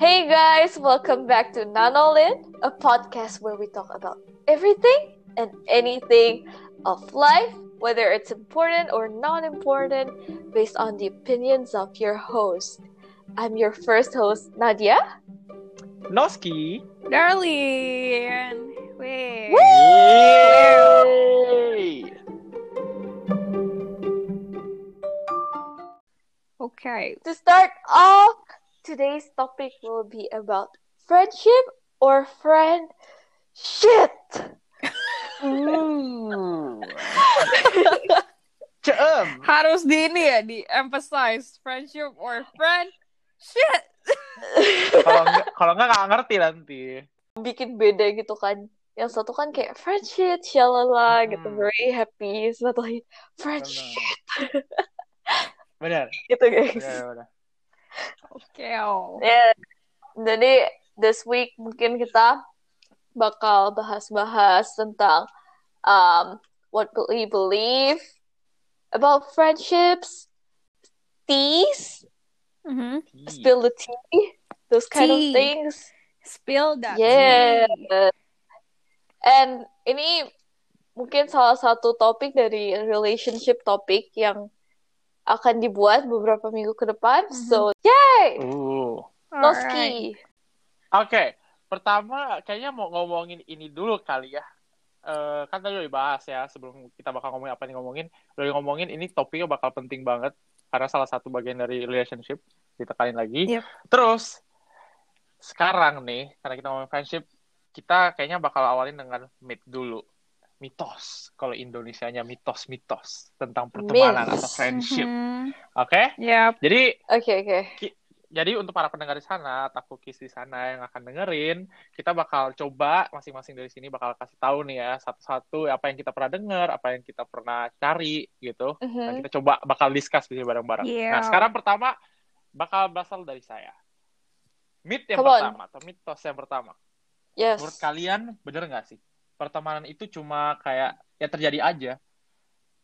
Hey guys, welcome back to Nanolin, a podcast where we talk about everything and anything of life, whether it's important or non important, based on the opinions of your host. I'm your first host, Nadia. Noski. Darlene. Wait. Yay! Okay. To start off, today's topic will be about friendship or friend shit. Ceem. Harus di ini ya, di emphasize friendship or friend. Shit. Kalau nggak kalau nggak nggak ngerti nanti. Bikin beda gitu kan. Yang satu kan kayak friendship, shalala gitu, Hmm. very happy. Satu lagi friendship Benar. gitu guys. Benar, benar. Oke. oh. Ya, jadi this week mungkin kita bakal bahas-bahas tentang um, what we believe about friendships, teas, Mhm. spill the tea, those kind of things. Spill that Yeah. tea. And ini mungkin salah satu topik dari relationship topik yang akan dibuat beberapa minggu ke depan. Mhm. So, yay! Uh. Alright. Noski. Oke, pertama kayaknya mau ngomongin ini dulu kali ya. Eh, kan tadi udah dibahas ya sebelum kita bakal ngomongin apa yang ngomongin. Udah ngomongin ini topiknya bakal penting banget karena salah satu bagian dari relationship. Ditekalin lagi. Yep. Terus sekarang nih karena kita ngomongin friendship, kita kayaknya bakal awalin dengan myth dulu. Mitos. Kalau Indonesianya mitos-mitos tentang pertemanan Myths. atau friendship. Mhm. Oke? Yep. Jadi Oke, oke. jadi untuk para pendengar di sana, takukis di sana yang akan dengerin, kita bakal coba masing-masing dari sini bakal kasih tahu nih ya satu-satu apa yang kita pernah dengar, apa yang kita pernah cari gitu. Mhm. Nah, kita coba bakal discuss di sini bareng-bareng. Yeah. Nah, sekarang pertama bakal berasal dari saya. Myth yang Come on. pertama atau mitos yang pertama. Yes. Menurut kalian bener nggak sih? Pertemanan itu cuma kayak ya terjadi aja.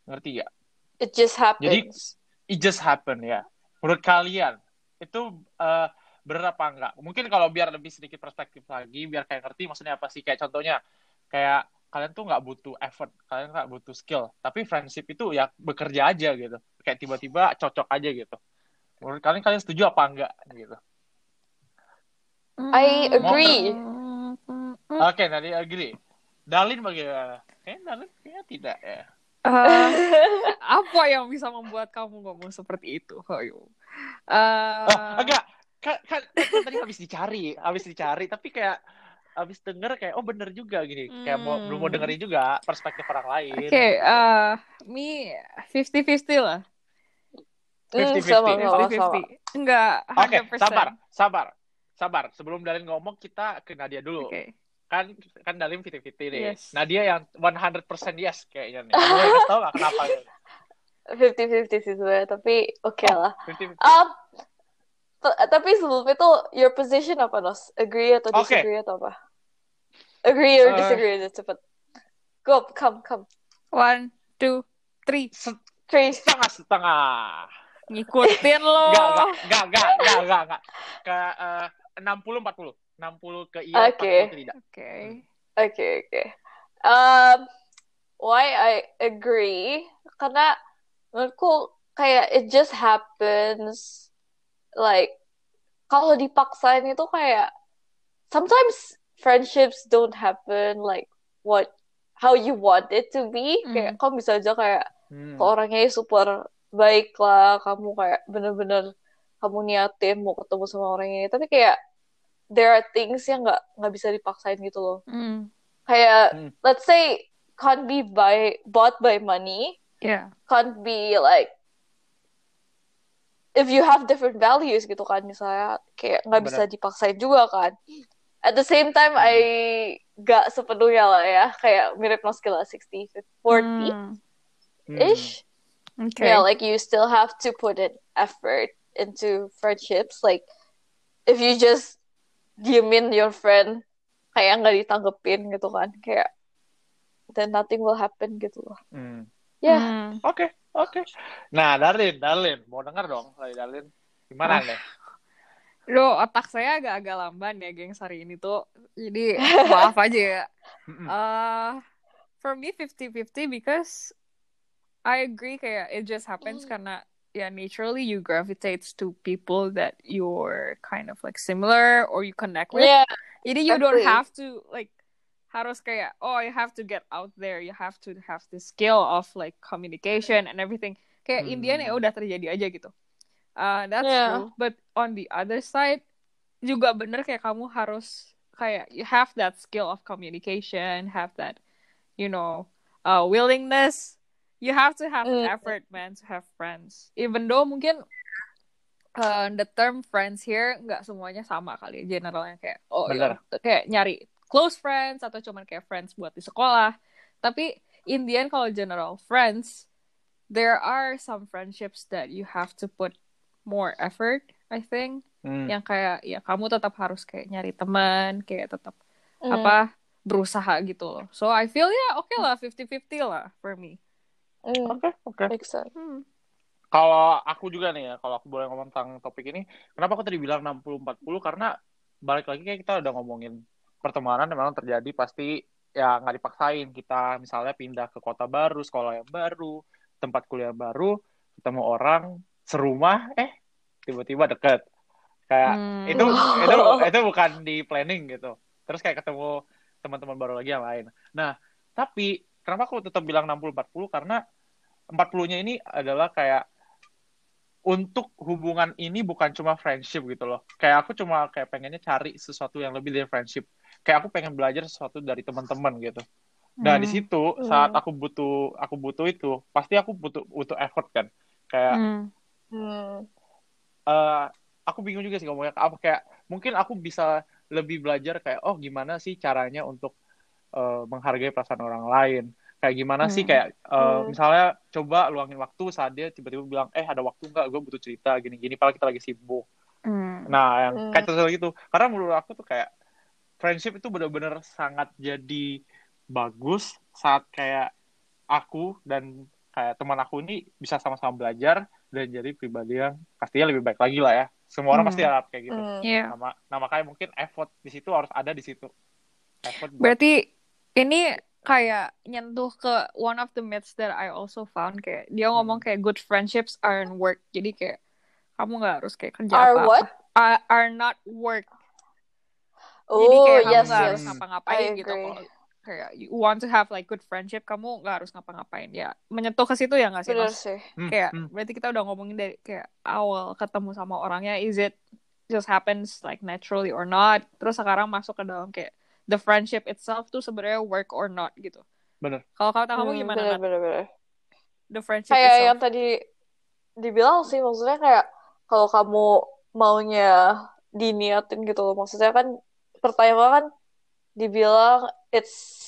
Ngerti gak? It just happens. It just happen ya. Menurut kalian itu eh, bener apa enggak? Mungkin kalau biar lebih sedikit perspektif lagi, biar kayak ngerti maksudnya apa sih? Kayak contohnya, kayak kalian tuh nggak butuh effort, kalian nggak butuh skill, tapi friendship itu ya bekerja aja gitu. Kayak tiba-tiba cocok aja gitu. Menurut kalian kalian setuju apa enggak gitu? I agree. Mhm. Oke, tadi agree. Dalin bagaimana? Kayaknya Dalin kayaknya tidak ya. Eh, apa yang bisa membuat kamu ngomong seperti itu? Ayo. Eh, Oh, enggak. Kan, kan, kan tadi habis dicari, habis dicari, tapi kayak habis denger kayak oh bener juga gini. Kayak mau Hmm. belum mau dengerin juga perspektif orang lain. Oke, eh, me 50-50 lah. Hmm, 50-50. sama, sama, sama. 50-50. Enggak, Oke, 100%. sabar, sabar. Sabar, sebelum Dalin ngomong kita ke Nadia dulu. Oke. Kan kan Dalin 50-50 nih. Yes. Nadia yang 100% yes kayaknya nih. Kamu boleh kasih tau gak kenapa? 50-50 sih sebenarnya, tapi oke lah. 50-50. Um, tapi sebelum itu, your position apa, Nos? Agree atau disagree atau apa? Agree or Eh. disagree aja, cepet. Go, come, come. One, two, three. Three. Setengah-setengah. Ngikutin lo. Enggak, enggak, enggak, enggak, enggak, enggak, enggak. Ke eh, 60 40. 60 ke iya, Oke. 40 ke tidak. Oke. Okay, okay. Um, why I agree? Karena menurutku kayak it just happens. Like kalau dipaksain itu kayak sometimes friendships don't happen like what how you want it to be. Hmm. Kayak kamu bisa aja kayak ke orangnya super baik lah, kamu kayak bener-bener kamu niatin mau ketemu sama orang ini, tapi kayak there are things yang nggak nggak bisa dipaksain gitu loh. Hmm. Kayak Hmm. let's say can't be by bought by money, Yeah. can't be like if you have different values gitu kan misalnya kayak nggak bisa dipaksain juga kan. At the same time I gak sepenuhnya lah ya kayak mirip Noski lah 60 40 Hmm. Hmm. ish. Okay. Yeah, like you still have to put in effort into friendships. Like if you just diemin your friend kayak nggak ditanggepin gitu kan, kayak then nothing will happen gitu loh. Hmm. Ya, Hmm. Oke, oke. Nah, Darlin, Darlin, mau dengar dong dari Darlin. Gimana Ah. nih? Lo otak saya agak-agak lamban ya, gengs hari ini tuh. Jadi maaf aja ya. Uh, for me 50-50 because I agree kayak it just happens Mm. karena yeah naturally you gravitate to people that you're kind of like similar or you connect with. Yeah, Jadi you don't have to like harus kayak oh you have to get out there, you have to have the skill of like communication and everything. Kayak Hmm. Indian ya udah terjadi aja gitu. Uh, that's Yeah. true. But on the other side juga bener kayak kamu harus kayak you have that skill of communication, have that you know uh, willingness. You have to have Mm. effort, man, to have friends. Even though mungkin uh, the term friends here nggak semuanya sama kali ya, generalnya kayak oh Bener. ya, kayak nyari close friends atau cuman kayak friends buat di sekolah. Tapi in the end kalau general friends, there are some friendships that you have to put more effort, I think. Hmm. Yang kayak ya kamu tetap harus kayak nyari teman, kayak tetap Mm. apa berusaha gitu loh. So I feel ya oke lah 50-50 lah for me. Mm, Oke, oke. makes sense. Hmm. Kalau aku juga nih ya, kalau aku boleh ngomong tentang topik ini, kenapa aku tadi bilang 60-40? Karena balik lagi kayak kita udah ngomongin pertemanan yang memang terjadi pasti ya nggak dipaksain. Kita misalnya pindah ke kota baru, sekolah yang baru, tempat kuliah baru, ketemu orang serumah, eh tiba-tiba deket. Kayak Hmm. itu itu itu bukan di planning gitu. Terus kayak ketemu teman-teman baru lagi yang lain. Nah, tapi kenapa aku tetap bilang 60-40? Karena 40-nya ini adalah kayak untuk hubungan ini bukan cuma friendship gitu loh. Kayak aku cuma kayak pengennya cari sesuatu yang lebih dari friendship. Kayak aku pengen belajar sesuatu dari teman-teman gitu. Nah, di Hmm. situ saat aku butuh aku butuh itu, pasti aku butuh butuh effort kan. Kayak Hmm. Hmm. eh, aku bingung juga sih ngomongnya apa kayak mungkin aku bisa lebih belajar kayak oh gimana sih caranya untuk eh, menghargai perasaan orang lain kayak gimana sih Hmm. kayak eh, Hmm. misalnya coba luangin waktu saat dia tiba-tiba bilang eh ada waktu nggak gue butuh cerita gini-gini padahal kita lagi sibuk Hmm. nah yang Hmm. kayak contoh gitu karena menurut aku tuh kayak friendship itu benar-benar sangat jadi bagus saat kayak aku dan kayak teman aku ini bisa sama-sama belajar dan jadi pribadi yang pastinya lebih baik lagi lah ya. Semua orang Hmm. pasti harap kayak gitu. Hmm. Yeah. Nama, nah makanya mungkin effort di situ harus ada di situ. Effort buat- Berarti ini kayak nyentuh ke one of the myths that I also found kayak dia ngomong kayak good friendships aren't work. Jadi kayak kamu nggak harus kayak kerja Are apa-apa. what? Are, are not work. Oh, Jadi kayak kamu yes, nggak yes. harus ngapa-ngapain I gitu. Kalau kayak you want to have like good friendship, kamu nggak harus ngapa-ngapain. Ya menyentuh ke situ ya nggak sih Bener mas? sih. Hmm, Kayak hmm. berarti kita udah ngomongin dari kayak awal ketemu sama orangnya, is it just happens like naturally or not? Terus sekarang masuk ke dalam kayak the friendship itself tuh sebenarnya work or not gitu. Bener. Kalau kata kamu Hmm, gimana? bener, Nat? bener, bener. The friendship Kayak yang itself. tadi dibilang sih, maksudnya kayak kalau kamu maunya diniatin gitu loh. Maksudnya kan pertama kan dibilang it's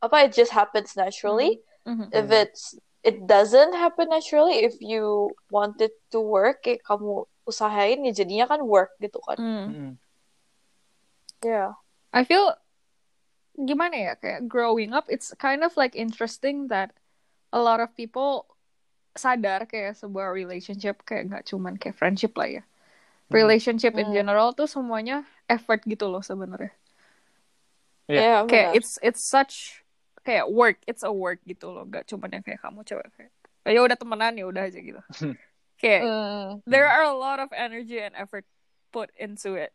apa it just happens naturally. If Hmm. it's it doesn't happen naturally, if you want it to work, kayak kamu usahain ya jadinya kan work gitu kan. Hmm. Yeah. I feel gimana ya kayak growing up it's kind of like interesting that a lot of people sadar kayak sebuah relationship kayak nggak cuman kayak friendship lah ya. Relationship in Hmm. general tuh semuanya effort gitu loh sebenarnya. Iya. Yeah, Kayak benar. it's it's such kayak work, it's a work gitu loh, gak cuman yang kayak kamu cewek kayak ya udah temenan ya udah aja gitu. kayak Hmm. there are a lot of energy and effort put into it.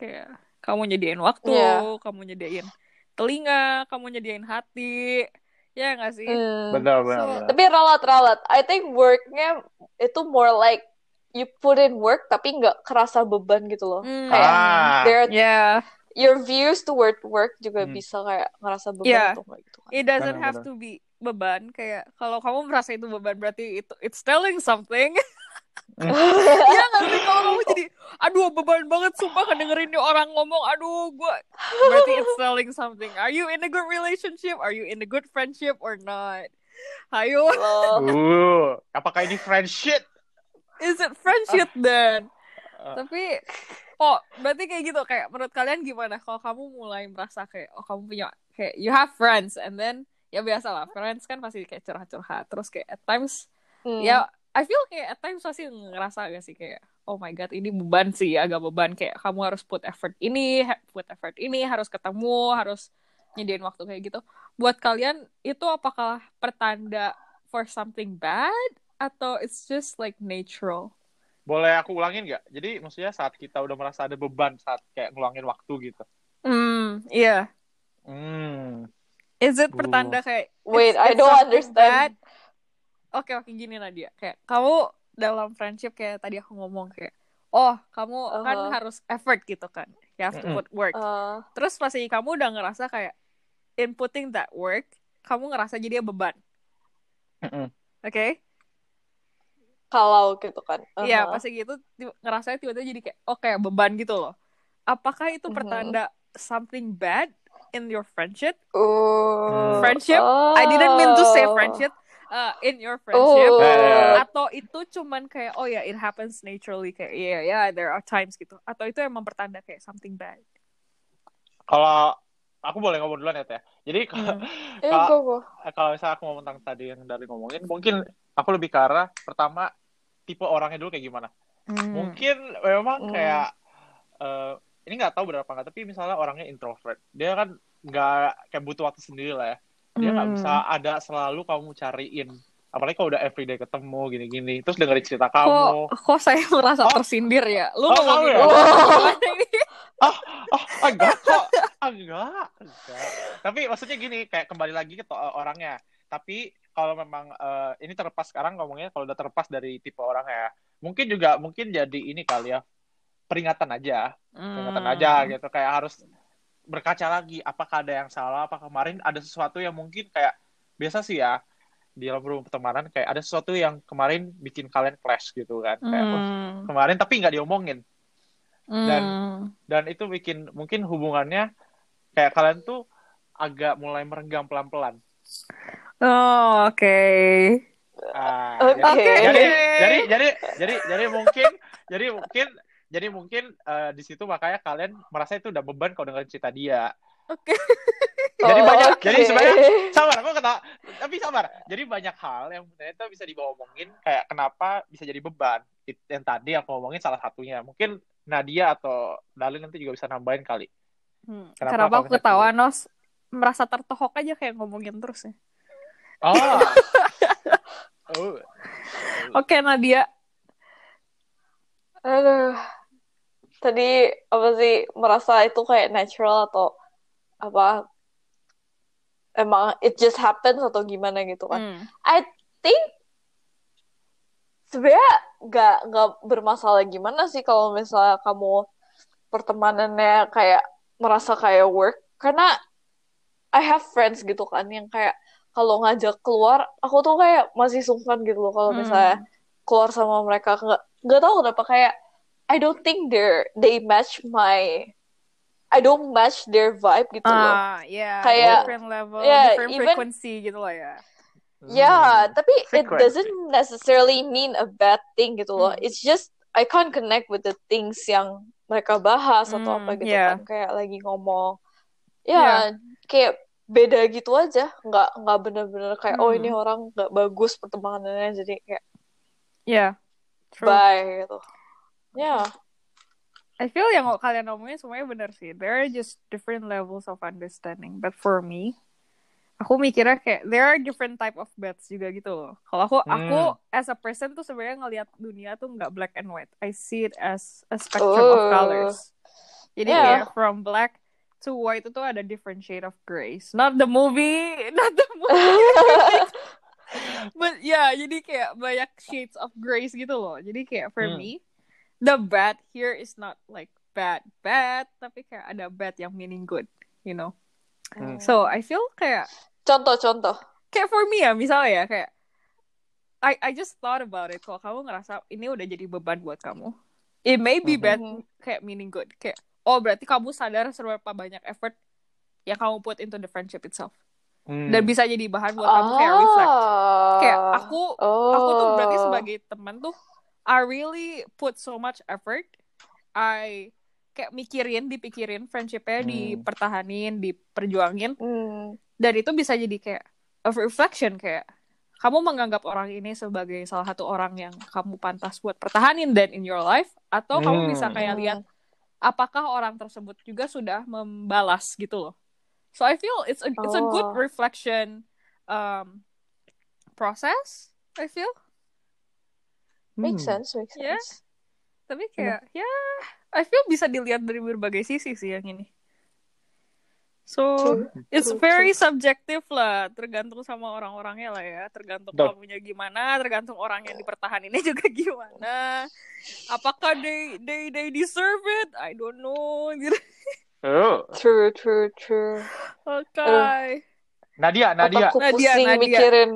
Kayak kamu nyediain waktu, Yeah. kamu nyediain telinga, kamu nyediain hati. Ya nggak sih? Hmm. Benar, benar, So- benar. Tapi ralat-ralat, I think worknya itu more like you put in work tapi nggak kerasa beban gitu loh. Hmm. Kayak Ah. there Yeah, your views toward work juga Hmm. bisa kayak ngerasa beban Yeah. atau enggak gitu kan. it doesn't Benar, have benar. to be beban. Kayak kalau kamu merasa itu beban berarti itu it's telling something. Iya nggak sih kalau kamu jadi aduh beban banget sumpah ngedengerin nih orang ngomong aduh gua berarti it's telling something. Are you in a good relationship? Are you in a good friendship or not? Ayo, Loh. Uh, apakah ini friendship? is it friendship then? Uh, Tapi oh berarti kayak gitu kayak menurut kalian gimana kalau kamu mulai merasa kayak oh kamu punya kayak you have friends and then ya biasa lah friends kan pasti kayak curhat-curhat terus kayak at times Hmm. ya I feel kayak at times pasti ngerasa gak sih kayak oh my god ini beban sih agak beban kayak kamu harus put effort ini put effort ini harus ketemu harus nyediain waktu kayak gitu buat kalian itu apakah pertanda for something bad atau it's just like natural Boleh aku ulangin nggak? Jadi maksudnya saat kita udah merasa ada beban saat kayak ngeluangin waktu gitu. hmm iya Hmm. is it pertanda kayak Wait, I don't understand. bad? Oke oke gini Nadia kayak kamu dalam friendship kayak tadi aku ngomong kayak oh kamu kan Uh-huh. harus effort gitu kan you have to put work Uh, terus pasti kamu udah ngerasa kayak inputting that work kamu ngerasa jadi beban Mm-mm. oke kalau gitu kan. iya Uh-huh. pasti gitu ngerasanya tiba-tiba jadi kayak oh kayak beban gitu loh apakah itu Mhm. pertanda something bad in your friendship Uh, friendship I didn't mean to say oh. friendship uh, in your friendship Oh. Eh, atau itu cuman kayak oh ya it happens naturally kayak iya ya there are times gitu atau itu emang pertanda kayak something bad Kalau aku boleh ngomong duluan ya teh. Jadi Hmm. Eh, go. kalau misalnya aku ngomong tentang tadi yang dari ngomongin, mungkin aku lebih ke arah pertama tipe orangnya dulu kayak gimana. Hmm. Mungkin memang Hmm. kayak eh, ini nggak tahu berapa nggak, tapi misalnya orangnya introvert, dia kan nggak kayak butuh waktu sendiri lah ya. Dia nggak Hmm. bisa ada selalu kamu cariin. Apalagi kalau udah everyday ketemu gini-gini, terus dengerin cerita kamu. kok kok saya merasa Oh. tersindir ya lu Oh, ngomongin kamu ya? gimana ini? Ah, enggak kok. Enggak, enggak. Tapi maksudnya gini, kayak kembali lagi ke orangnya. Tapi kalau memang eh, ini terlepas sekarang ngomongnya kalau udah terlepas dari tipe orangnya, mungkin juga mungkin jadi ini kali ya peringatan aja, peringatan Hmm. aja gitu. Kayak harus berkaca lagi, apakah ada yang salah, apa kemarin ada sesuatu yang mungkin kayak biasa sih ya di dalam rumah pertemanan kayak ada sesuatu yang kemarin bikin kalian clash gitu kan kayak "Wah, Hmm. kemarin tapi nggak diomongin dan- Hmm. dan itu bikin mungkin hubungannya kayak kalian tuh agak mulai merenggang pelan-pelan. oh oke Ah, Oke. jadi, jadi jadi jadi jadi jadi mungkin jadi mungkin jadi mungkin eh, di situ makanya kalian merasa itu udah beban kalau dengerin cerita dia. oke Jadi Oh, banyak- oke. jadi sebenarnya- Sabar, aku kata tapi sabar. Jadi banyak hal yang ternyata bisa dibawa omongin kayak kenapa bisa jadi beban. It- Yang tadi aku ngomongin salah satunya. Mungkin Nadia atau Dalin nanti juga bisa nambahin kali. Hmm. Kenapa Kenapa aku ketawa Nos merasa tertohok aja kayak ngomongin terus ya Oh. oh. oke Nadia Aduh. Tadi apa sih merasa itu kayak natural atau apa? Emang it just happens atau gimana gitu kan? Hmm. I think sebenarnya nggak nggak bermasalah gimana sih kalau misalnya kamu pertemanannya kayak merasa kayak work karena I have friends gitu kan yang kayak kalau ngajak keluar aku tuh kayak masih sungkan gitu loh kalau Hmm. misalnya keluar sama mereka nggak nggak tahu kenapa kayak I don't think they they match my I don't match their vibe gitu loh. ah ya Kayak- different level yeah, different even- frequency gitu lah ya Yeah, Hmm. tapi it frequency. doesn't necessarily mean a bad thing gitu loh. Hmm. It's just I can't connect with the things yang mereka bahas atau Hmm, apa gitu yeah. kan kayak lagi ngomong. Ya, kayak beda gitu aja. Nggak nggak bener-bener kayak oh Hmm. ini orang nggak bagus pertemanannya jadi kayak ya true bye gitu. Ya. I feel yang kalian ngomongin semuanya benar sih. There are just different levels of understanding. But for me, aku mikirnya kayak there are different type of bets juga gitu loh. Kalau aku, Hmm. aku as a person tuh sebenarnya ngelihat dunia tuh nggak black and white. I see it as a spectrum of Oh. colors. Jadi Yeah. kayak from black to white itu ada different shade of grays. Not the movie, not the movie. But yeah, jadi kayak banyak shades of grays gitu loh. Jadi kayak for Hmm. me, the bad here is not like bad bad, tapi kayak ada bad yang meaning good, you know. Hmm. So I feel kayak Contoh-contoh. kayak for me ya misalnya ya kayak I I just thought about it. Kalau kamu ngerasa ini udah jadi beban buat kamu, it may be bad kayak meaning good. Kayak oh berarti kamu sadar seberapa banyak effort yang kamu put into the friendship itself. Hmm. Dan bisa jadi bahan buat kamu kayak reflect. Kayak aku oh. aku tuh berarti sebagai teman tuh I really put so much effort I kayak mikirin dipikirin friendshipnya Hmm. dipertahanin diperjuangin Hmm. dan itu bisa jadi kayak a reflection kayak kamu menganggap orang ini sebagai salah satu orang yang kamu pantas buat pertahanin dan in your life atau kamu Hmm. bisa kayak lihat apakah orang tersebut juga sudah membalas gitu loh. So I feel it's a it's a good Oh. reflection um process. I feel. Makes Hmm. sense, makes Yeah. sense. Tapi kayak ya I feel bisa dilihat dari berbagai sisi sih yang ini. So True. it's True, very true. subjective lah, tergantung sama orang-orangnya lah ya, tergantung Betul. kamunya gimana, tergantung orang yang dipertahaninnya juga gimana. Apakah they they they deserve it? I don't know. Gitu. Oh. True, true, true. Oke. Nadia, Nadia. Otakku Nadia, pusing Nadia. mikirin.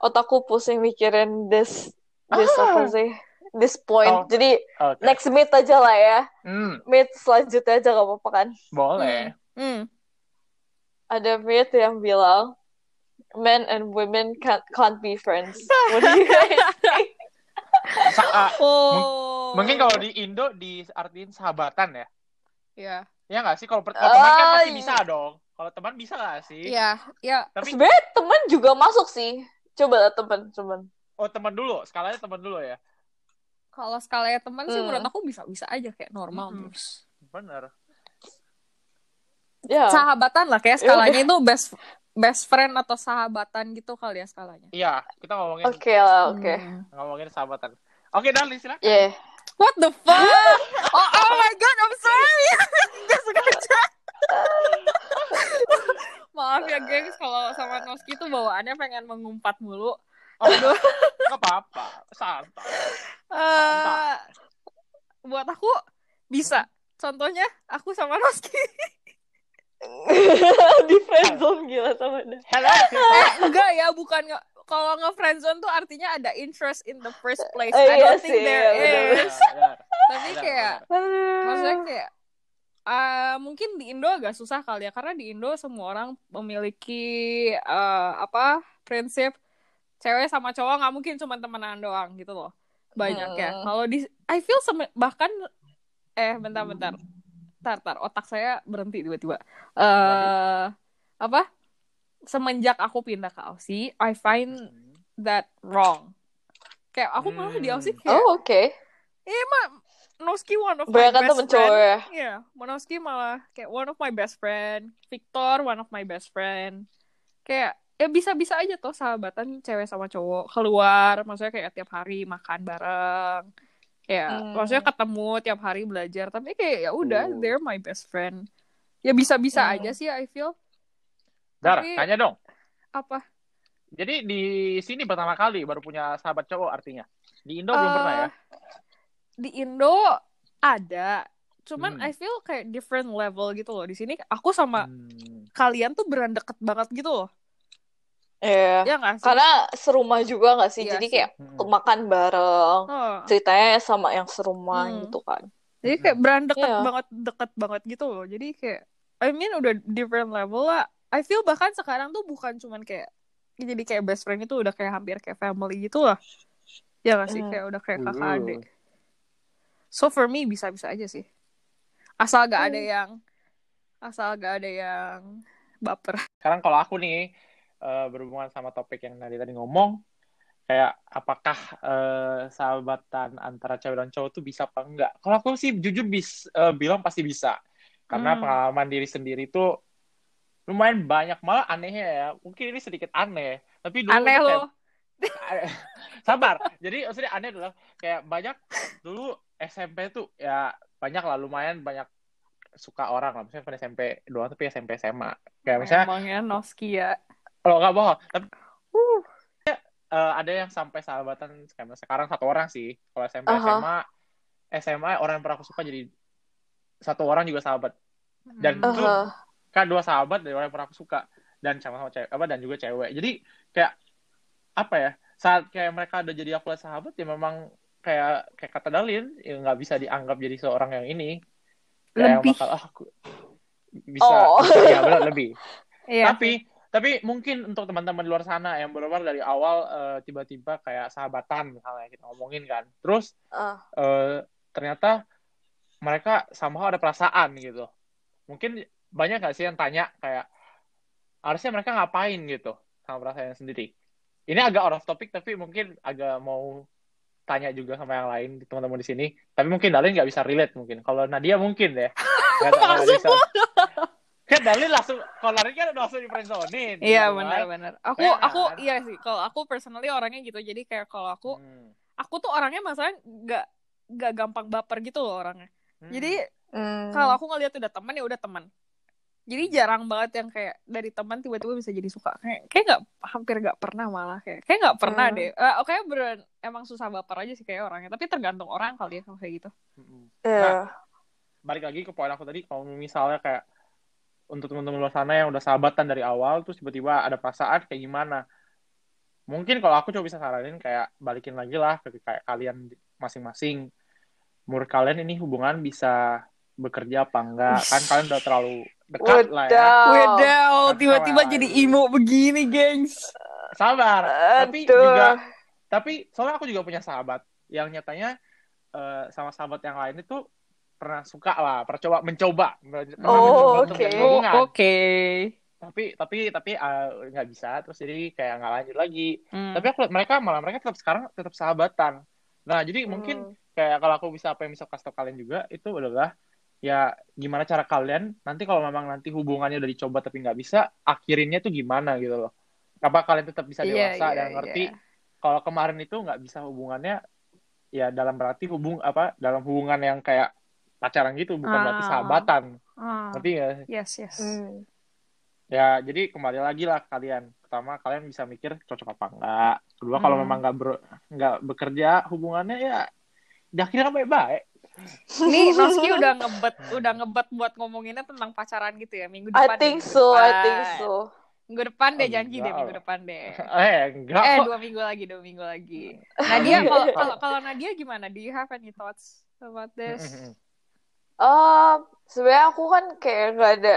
Otakku pusing mikirin this this Ah. apa sih? This point. Oh. Jadi Oke. next meet aja lah ya. Hmm, Meet selanjutnya aja gak apa-apa kan? boleh. Hmm. Ada meet yang bilang men and women can't can't be friends. What do you guys think? Sa- ah, Oh. mungkin kalau di Indo diartiin sahabatan ya. ya. Ya nggak sih? Kalau teman kan Ah, pasti iya. bisa dong. Kalau teman bisa nggak sih? Ya, ya. Tapi Sebenarnya teman juga masuk sih. Coba lah teman, teman. Oh teman dulu, skalanya teman dulu ya. Kalau skalanya teman sih Hmm. menurut aku bisa-bisa aja kayak normal Hmm. terus. Bener. Ya. Sahabatan lah kayak Ya skalanya itu best best friend atau sahabatan gitu kali ya skalanya. Iya, kita ngomongin Oke lah, oke. Hmm. ngomongin sahabatan. Oke, Darli silakan. Yeah. What the fuck? oh, oh my god, I'm sorry. Gak sengaja. Maaf ya, gengs, kalau sama Noski tuh bawaannya pengen mengumpat mulu. Oh, nggak apa-apa, santai. Eh, buat aku bisa. Contohnya aku sama Noski. Di friendzone gila sama dia. Hello. eh, enggak ya, bukan nge- kalau nge-friendzone tuh artinya ada interest in the first place. Eh, I iya don't think sih, there iya, benar, is. Benar, Tapi benar, kayak benar. maksudnya kayak eh, mungkin di Indo agak susah kali ya karena di Indo semua orang memiliki eh, apa prinsip cewek sama cowok nggak mungkin cuma temenan doang gitu loh banyak ya Hmm. kalau di I feel sem- bahkan eh bentar-bentar tar tar otak saya berhenti tiba-tiba eh apa semenjak aku pindah ke Aussie I find that wrong kayak aku malah di Aussie kayak Oh, oke. Iya mah Noski one of my Banyak kan best friend. ya. Iya, Monoski malah kayak one of my best friend. Victor one of my best friend. Kayak ya bisa-bisa aja tuh sahabatan cewek sama cowok keluar, maksudnya kayak tiap hari makan bareng. Ya, Hmm. maksudnya ketemu tiap hari belajar, tapi kayak ya udah, Oh. they're my best friend. Ya bisa-bisa Hmm. aja sih I feel. Dar, Tapi- tanya dong. Apa? Jadi di sini pertama kali baru punya sahabat cowok artinya. Di Indo belum pernah ya? Eh, Di Indo ada, cuman Hmm. I feel kayak different level gitu loh. Di sini aku sama Hmm. kalian tuh beran deket banget gitu loh. Iya. Ya sih? Karena serumah juga gak sih? Iya Jadi sih. kayak Hmm. makan bareng. Oh, Ceritanya sama yang serumah Hmm. gitu kan. jadi kayak beran deket Iya. banget, deket banget gitu loh. Jadi kayak, I mean udah different level lah. I feel bahkan sekarang tuh bukan cuman kayak, jadi kayak best friend itu udah kayak hampir kayak family gitu lah. Ya nggak sih? Hmm. Kayak udah kayak kakak adik. So for me bisa-bisa aja sih. Asal gak ada Hmm. yang, asal gak ada yang baper. Sekarang kalau aku nih eh, berhubungan sama topik yang tadi tadi ngomong, kayak apakah eh, sahabatan antara cewek dan cowok tuh bisa apa enggak? Kalau aku sih jujur bis eh, bilang pasti bisa, karena Hmm. pengalaman diri sendiri tuh lumayan banyak malah anehnya ya. Mungkin ini sedikit aneh, tapi dulu Aneh kayak- loh. sabar jadi maksudnya aneh adalah kayak banyak dulu SMP tuh ya banyak lah lumayan banyak suka orang lah misalnya bukan SMP doang tapi SMP SMA kayak misalnya Emangnya Noski ya. Kalau nggak bohong tapi eh, ada yang sampai sahabatan sekarang satu orang sih kalau SMP Aha. SMA SMA orang yang pernah aku suka jadi satu orang juga sahabat Dan Hmm. Itu- Aha. kan dua sahabat dari orang yang pernah aku suka dan sama-sama cewek apa dan juga cewek jadi kayak apa ya saat kayak mereka udah jadi aku sahabat ya memang kayak kayak kata Dalin ya nggak bisa dianggap jadi seorang yang ini kayak yang Lebih. bakal ah aku bisa Oh. bisa ya benar lebih Iya. tapi tapi mungkin untuk teman-teman di luar sana yang benar dari awal eh, tiba-tiba kayak sahabatan misalnya kita ngomongin kan terus Ah. eh, ternyata mereka somehow ada perasaan gitu. Mungkin banyak nggak sih yang tanya kayak harusnya mereka ngapain gitu sama perasaannya sendiri. ini agak out of topic tapi mungkin agak mau tanya juga sama yang lain teman-teman di sini. Tapi mungkin Dalin nggak bisa relate mungkin. Kalau Nadia mungkin deh. Nggak bisa. Kan Dalin langsung, kalau Dalin kan udah langsung di friendzonein. Iya gitu kan. benar-benar. Aku Iya aku iya sih. Kalau aku personally orangnya gitu. Jadi kayak kalau aku Hmm. aku tuh orangnya masalah nggak nggak gampang baper gitu loh orangnya. Hmm. Jadi Hmm. kalau aku ngeliat udah teman ya udah teman. Jadi jarang banget yang kayak dari teman tiba-tiba bisa jadi suka. Kayak kayak nggak hampir nggak pernah malah kayak kayak nggak pernah Hmm. deh. Eh, Oke beneran emang susah baper aja sih kayak orangnya. Tapi tergantung orang kali ya kalau kayak gitu. Hmm. Iya. balik lagi ke poin aku tadi kalau misalnya kayak untuk teman-teman luar sana yang udah sahabatan dari awal terus tiba-tiba ada perasaan kayak gimana? Mungkin kalau aku coba bisa saranin kayak balikin lagi lah ke kayak kalian masing-masing. Menurut kalian ini hubungan bisa bekerja apa enggak? Kan kalian udah terlalu dekat lah ya. Wadaw. Tiba-tiba jadi emo begini, gengs. sabar. Tapi juga tapi soalnya aku juga punya sahabat. Yang nyatanya eh, sama sahabat yang lain itu pernah suka lah pernah coba mencoba pernah Oh, mencoba untuk oke. menjalin Oh, hubungan. oke. tapi tapi tapi eh, nggak bisa terus jadi kayak nggak lanjut lagi Hmm. tapi aku lihat mereka malah mereka tetap sekarang tetap sahabatan nah jadi mungkin Hmm. kayak kalau aku bisa apa yang bisa kasih tau kalian juga itu adalah ya gimana cara kalian nanti kalau memang nanti hubungannya udah dicoba tapi nggak bisa akhirinnya tuh gimana gitu loh apa kalian tetap bisa Iya, dewasa iya, dan ngerti iya. kalau kemarin itu nggak bisa hubungannya ya dalam berarti hubung apa dalam hubungan yang kayak pacaran gitu bukan berarti Ah. sahabatan Ah, ngerti nggak yes, yes. Hmm. Ya, jadi kembali lagi lah kalian. Pertama, kalian bisa mikir cocok apa enggak. Kedua, kalau Hmm. memang nggak ber- nggak bekerja hubungannya ya diakhiri baik-baik. Nih Noski udah ngebet, udah ngebet buat ngomonginnya tentang pacaran gitu ya minggu I depan. deh, think minggu so, I depan. think so. Minggu depan deh Oh, janji deh enggak minggu depan deh. Eh, enggak Eh dua minggu lagi, dua minggu lagi. Nadia kalau kalau kalau Nadia gimana? Do you have any thoughts about this? Um, sebenarnya aku kan kayak nggak ada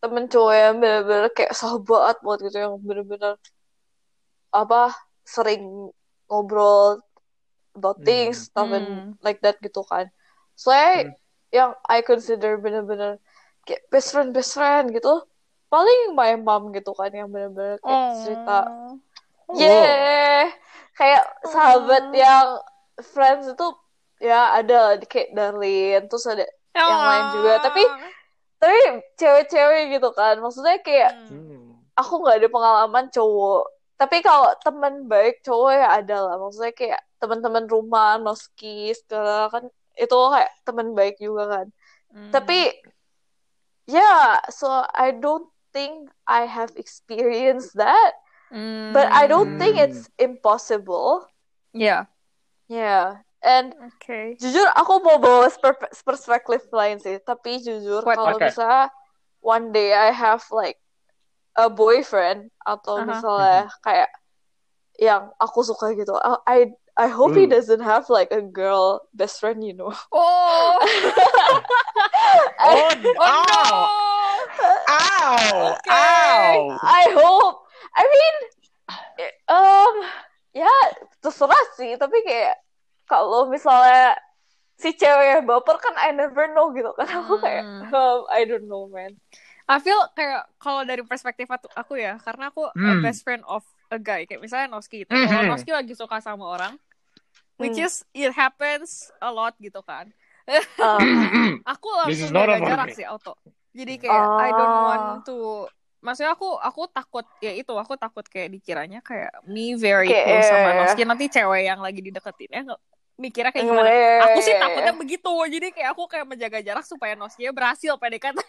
temen cowok yang bener-bener kayak sahabat buat gitu yang bener-bener apa sering ngobrol about Hmm. things stuff and Hmm. like that gitu kan. Soalnya Hmm. yang I consider bener-bener kayak best friend best friend gitu paling my mom gitu kan yang bener-bener kayak cerita Oh. Yeah, kayak sahabat Oh. yang friends itu ya ada kayak Darlene, terus ada yang lain juga. Tapi- tapi cewek-cewek gitu kan, maksudnya kayak Hmm. Aku nggak ada pengalaman cowok. Tapi kalau teman baik cowok ya ada lah, maksudnya kayak teman-teman rumah, noski segala kan itu kayak teman baik juga kan. Hmm. Tapi yeah, so I don't think I have experienced that, Hmm. but I don't think Hmm. it's impossible. Yeah. Yeah, and Oke. jujur aku mau bawa perspektif lain sih, tapi jujur What? kalau Okay. misalnya one day I have like a boyfriend atau Aha. misalnya kayak yang aku suka gitu, I I, I hope he Hmm. doesn't have like a girl best friend, you know. Oh. Oh, Oh ow, no. ow, Okay. ow. I hope. I mean, um, ya terserah sih, tapi kayak kalau misalnya si cewek yang baper kan I never know gitu kan aku kayak Hmm. um, I don't know man. I feel kayak kalau dari perspektif aku, ya, karena aku a Hmm. best friend of a guy, kayak misalnya Noski gitu. Mhm. Kalau Noski lagi suka sama orang, which Hmm. is it happens a lot gitu kan. Um, Aku langsung jaga jarak sih auto. Jadi kayak I don't Ah. want to Maksudnya aku aku takut ya itu aku takut kayak dikiranya kayak me very Kayak, close sama. Noski nanti cewek yang lagi dideketin ya mikirnya kayak gimana. eh, Aku sih takutnya begitu. Jadi kayak aku kayak menjaga jarak supaya Noski berhasil PDKT.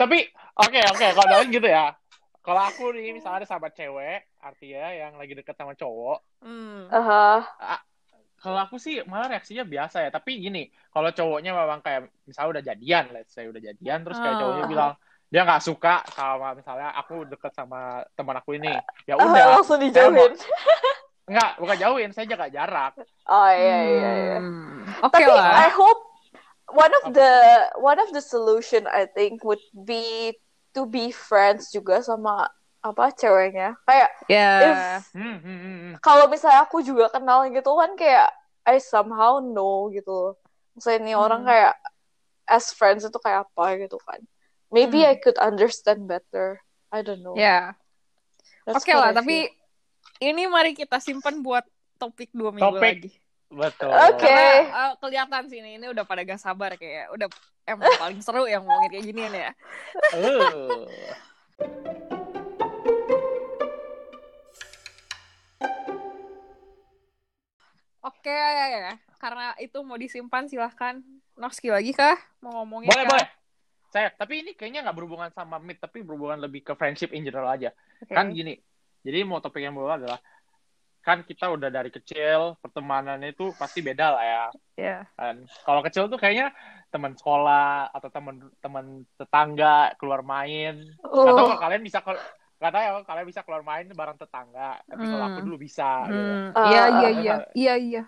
Tapi oke oke kalau Daun gitu ya. Kalau aku nih misalnya ada sahabat cewek, artinya yang lagi deket sama cowok, Hmm. Aha. kalau aku sih malah reaksinya biasa ya. Tapi gini, kalau cowoknya memang kayak misalnya udah jadian, let's say udah jadian, terus kayak Ah. cowoknya bilang dia nggak suka sama misalnya aku deket sama teman aku ini, ya Ah, udah, langsung dijauhin. Nggak bukan jauhin, saya jaga jarak. Oh iya iya iya. Hmm. Oke Tapi lah. I hope one of the one of the solution I think would be to be friends juga sama apa ceweknya. Kayak Ya. if Hmm, hmm, hmm, hmm. kalau misalnya aku juga kenal gitu kan kayak I somehow know gitu. Misalnya ini orang Hmm. kayak as friends itu kayak apa gitu kan. Maybe Hmm. I could understand better. I don't know. Ya. That's Oke what lah, I tapi ini mari kita simpan buat topik dua minggu Topik. lagi. Betul. Oke. Karena eh, kelihatan sih ini, ini udah pada gak sabar kayak udah emang paling seru yang ngomongin kayak ginian ya. Uh. Oke, karena itu mau disimpan silahkan. Noski lagi kah? Mau ngomongin Boleh, kah? boleh. Saya, tapi ini kayaknya nggak berhubungan sama meet, tapi berhubungan lebih ke friendship in general aja. Oke. Kan gini, jadi mau topik yang bawa adalah, kan kita udah dari kecil, pertemanannya itu pasti beda lah ya. Ya. Kan. Kalau kecil tuh kayaknya teman sekolah atau teman teman tetangga keluar main. Oh. Atau kalau kalian bisa ke Gak tahu ya, kalau kalian bisa keluar main bareng tetangga. Tapi kalau aku Hmm. dulu bisa. gitu. Hmm, Ah, Iya, iya, iya. Iya, iya.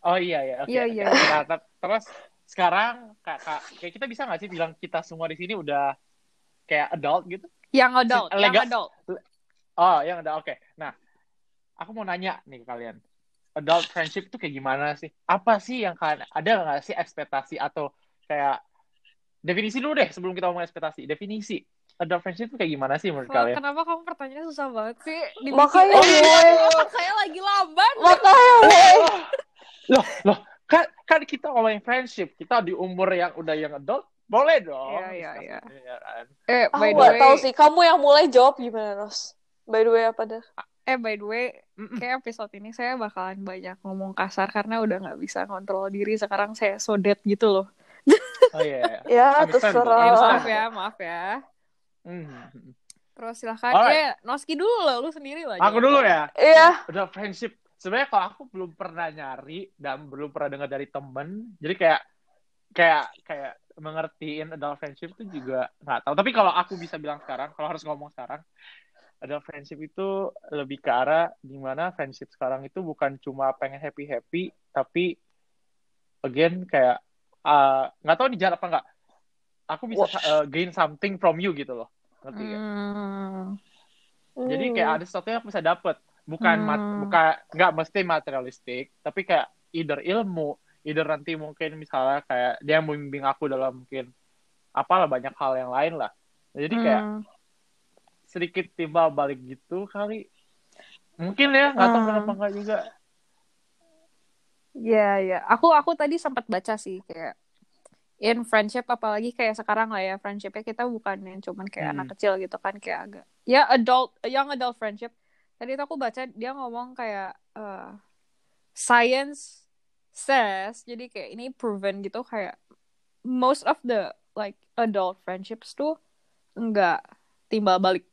Oh iya ya, oke. Iya, oke. iya. Nah, ter- terus sekarang kak, kak, kayak kita bisa nggak sih bilang kita semua di sini udah kayak adult gitu? Yang adult, yang Lega- adult. Oh, yang ada oke. Nah, aku mau nanya nih ke kalian. Adult friendship itu kayak gimana sih? Apa sih yang kalian ada nggak sih ekspektasi atau kayak definisi dulu deh sebelum kita ngomong ekspektasi. Definisi adult friendship itu kayak gimana sih menurut Wah, kalian? kenapa kamu pertanyaannya susah banget sih? Dibikin- Makanya, Oh, iya, woy. otak saya lagi lamban. Makanya, woy. Loh, loh, kan kan kita ngomongin friendship, kita di umur yang udah yang adult, boleh dong. Iya, iya, iya. Iya kan? Eh, Aku by the nggak way, tahu sih. Kamu yang mulai jawab gimana, Ros? By the way, apa dah? eh by the way, kayak episode ini saya bakalan banyak ngomong kasar karena udah nggak bisa kontrol diri. Sekarang saya sodet gitu loh. Oh iya. iya. Ya, terserah. maaf ya, maaf ya. Mhm. Terus silahkan. Alright. Eh, Noski dulu loh, lu sendiri lah. Aku dulu ya. Iya. Udah friendship. Sebenarnya kalau aku belum pernah nyari dan belum pernah dengar dari temen, jadi kayak kayak kayak mengertiin adult friendship itu juga nggak tahu. Tapi kalau aku bisa bilang sekarang, kalau harus ngomong sekarang, adult friendship itu lebih ke arah di mana friendship sekarang itu bukan cuma pengen happy happy, tapi again kayak uh, nggak tahu dijalan apa nggak. Aku bisa uh, gain something from you gitu loh, ngerti nggak? Hmm. Jadi kayak ada sesuatu yang aku bisa dapet. Bukan mat, Hmm. bukan nggak mesti materialistik, tapi kayak either ilmu, either nanti mungkin misalnya kayak dia membimbing aku dalam mungkin apalah banyak hal yang lain lah. Jadi kayak Hmm. Sedikit timbal balik gitu kali. Mungkin ya, nggak tahu Hmm. kenapa nggak juga. Iya, iya. Aku aku tadi sempat baca sih kayak in friendship apalagi kayak sekarang lah ya friendshipnya kita bukan yang cuman kayak Hmm. anak kecil gitu kan kayak agak ya adult young adult friendship. Tadi tuh aku baca dia ngomong kayak eh, science says jadi kayak ini proven gitu kayak most of the like adult friendships tuh enggak timbal balik.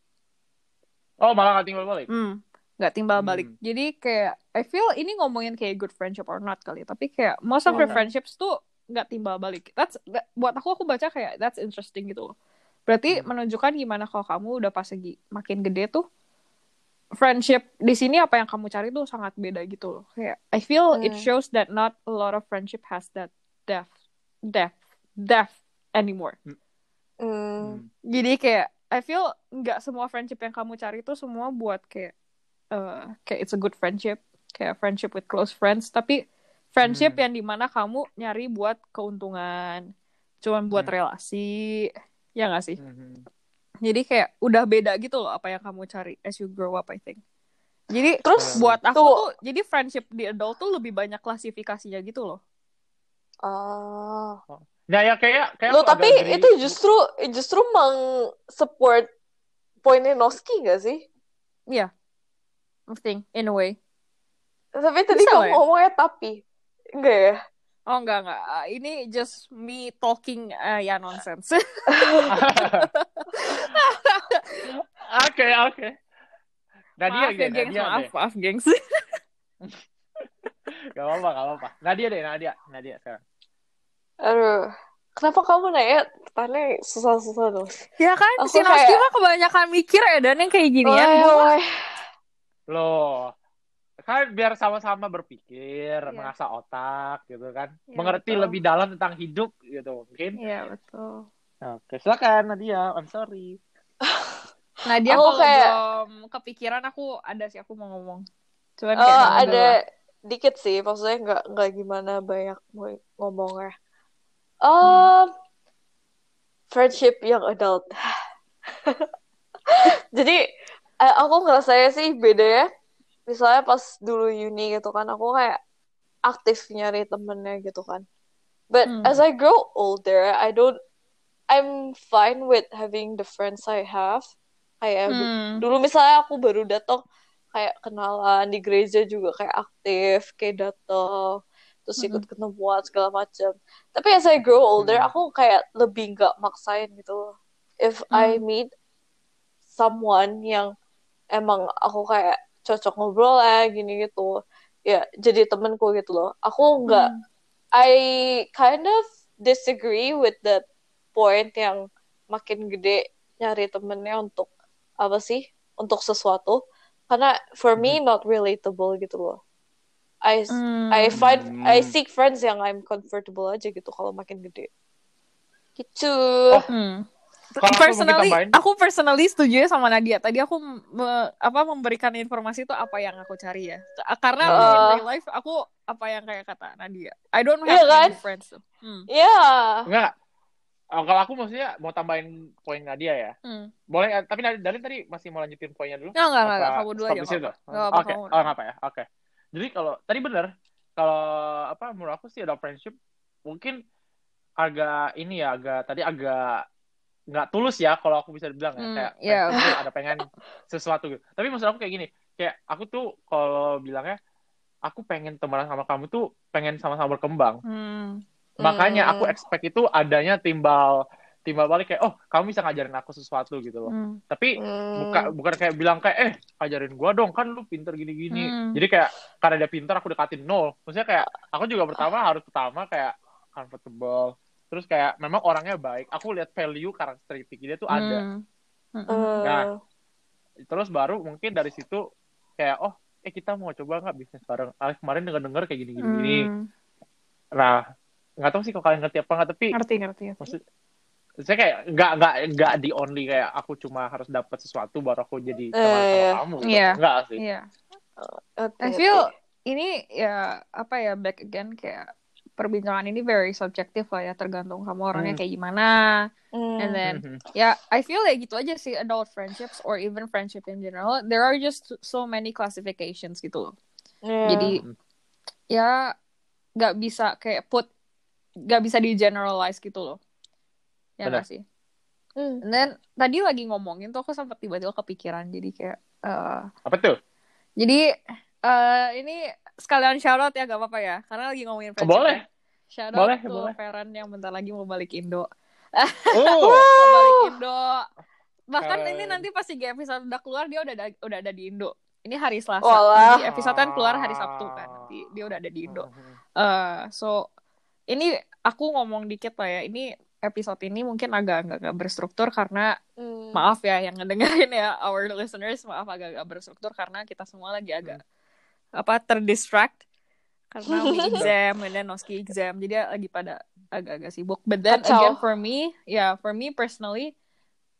Oh, malah nggak tinggal balik. Hmm, nggak timbal Hmm. balik. Jadi kayak I feel ini ngomongin kayak good friendship or not kali, ya. tapi kayak most of the Hmm. friendships tuh nggak timbal balik. That's that- buat aku aku baca kayak that's interesting gitu loh. Berarti Hmm. menunjukkan gimana kalau kamu udah pas lagi makin gede tuh friendship di sini apa yang kamu cari tuh sangat beda gitu loh. Kayak I feel it Hmm. shows that not a lot of friendship has that depth, depth, depth anymore. Hmm. Hmm. Jadi kayak I feel nggak semua friendship yang kamu cari itu semua buat kayak eh, kayak it's a good friendship, kayak friendship with close friends, tapi friendship Hmm. yang di mana kamu nyari buat keuntungan, cuman buat Hmm. relasi, ya nggak sih? Mhm. Jadi kayak udah beda gitu loh apa yang kamu cari as you grow up, I think. Jadi Terus buat aku tuh- tuh, jadi friendship di adult tuh lebih banyak klasifikasinya gitu loh. Ah. Nah ya kayak kayak Loh, tapi agree. itu justru justru meng-support poinnya Noski gak sih? Iya, I think in a way. Tapi tadi Bisa kamu ya? ngomongnya tapi. Enggak ya? Oh enggak enggak, Ah, ini just me talking eh, ya nonsense. Oke oke. Nadia maaf ya gengs, Nadia maaf deh. maaf gengs. Gak apa-apa, gak apa-apa. Nadia deh, Nadia, Nadia sekarang. Aduh. Kenapa kamu nanya pertanyaan susah-susah terus? ya kan, Aku si Noski kayak- mah kebanyakan mikir ya dan yang kayak gini ya. Woi. Loh, kan biar sama-sama berpikir, Iya. mengasah otak gitu kan. Iya, Mengerti betul. lebih dalam tentang hidup gitu mungkin. Iya betul. Oke, silakan Nadia. I'm sorry. Nah dia Aku kalau kayak- belum kepikiran aku ada sih aku mau ngomong. Cuman Eh, kayak ada dikit sih, maksudnya nggak nggak gimana banyak ngomongnya. Um, friendship yang adult. Jadi eh, aku ngerasanya sih beda ya. Misalnya pas dulu uni gitu kan, aku kayak aktif nyari temennya gitu kan. But Hmm. as I grow older, I don't, I'm fine with having the friends I have. Kayak Hmm. dulu misalnya aku baru datang kayak kenalan di gereja juga kayak aktif, kayak datang, terus ikut ketemuan segala macam. Tapi as I grow older, Hmm. aku kayak lebih nggak maksain gitu. If I meet someone yang emang aku kayak cocok ngobrol ya gini gitu, ya jadi temenku gitu loh. Aku nggak, Hmm. I kind of disagree with the point yang makin gede nyari temennya untuk apa sih? Untuk sesuatu. Karena for me not relatable gitu loh. I Hmm. I find I Hmm. seek friends yang I'm comfortable aja gitu kalau makin gede. Gitu. Hmm. Aku mau personally, ditambahin- aku personally setuju ya sama Nadia. Tadi aku me- apa memberikan informasi itu apa yang aku cari ya. Karena Uh. in real life aku apa yang kayak kata Nadia. I don't have Iya kan? many friends. tuh. Hmm. Ya. Enggak. Oh, kalau aku maksudnya mau tambahin poin Nadia ya. Hmm. Boleh, eh, tapi Dalin Dalin tadi masih mau lanjutin poinnya dulu? Nggak, nggak, Apa nggak. Kamu dulu aja. Oke, oh nggak apa ya, oke. Jadi kalau tadi bener, kalau apa menurut aku sih ada friendship mungkin agak ini ya, agak tadi agak nggak tulus ya kalau aku bisa bilang ya Hmm, kayak friendship tuh ada pengen sesuatu gitu. Tapi maksud aku kayak gini, kayak aku tuh kalau bilangnya aku pengen temenan sama kamu tuh pengen sama-sama berkembang. Hmm. Makanya aku Hmm. expect itu adanya timbal timbal balik kayak oh kamu bisa ngajarin aku sesuatu gitu loh. Hmm. Tapi Hmm. bukan bukan kayak bilang kayak eh ajarin gua dong kan lu pinter gini-gini. Hmm. Jadi kayak karena dia pinter aku dekatin nol. Maksudnya kayak aku juga pertama harus pertama kayak comfortable. Terus kayak memang orangnya baik. Aku lihat value karakteristik dia tuh ada. Hmm. Hmm. Nah. Terus baru mungkin dari situ kayak oh eh kita mau coba nggak bisnis bareng. Ah, kemarin denger-denger kayak gini-gini. Hmm. Nah nggak tahu sih kalau kalian ngerti apa nggak tapi Ngerti, ngerti. ngerti. maksud saya kayak nggak nggak nggak di only kayak aku cuma harus dapat sesuatu baru aku jadi teman Eh, sama kamu gitu. iya. nggak sih Iya. ngerti, I feel ini ya apa ya back again kayak perbincangan ini very subjective lah ya tergantung kamu orangnya Hmm. kayak gimana Hmm. and then Mhm. ya I feel like gitu aja sih adult friendships or even friendship in general there are just so many classifications gitu loh Iya. jadi Hmm. ya nggak bisa kayak put nggak bisa di generalize gitu loh ya Benar. sih Hmm. then tadi lagi ngomongin tuh aku sempat tiba-tiba kepikiran jadi kayak eh, apa tuh Jadi eh ini sekalian shout out ya gak apa-apa ya karena lagi ngomongin friendship. boleh ya. Shout out Boleh, to boleh. Feren yang bentar lagi mau balik Indo. oh mau balik Indo. Bahkan Keren. ini nanti pas tiga episode udah keluar dia udah ada, udah ada di Indo. Ini hari Selasa. Walah. Jadi episode kan keluar hari Sabtu kan. Nanti dia udah ada di Indo. Eh so ini aku ngomong dikit lah ya. Ini episode ini mungkin agak agak berstruktur karena Hmm. maaf ya yang ngedengerin ya our listeners maaf agak-agak berstruktur karena kita semua lagi agak apa terdistract karena exam and then Noski exam jadi lagi pada agak-agak sibuk but then Kacau. again for me yeah for me personally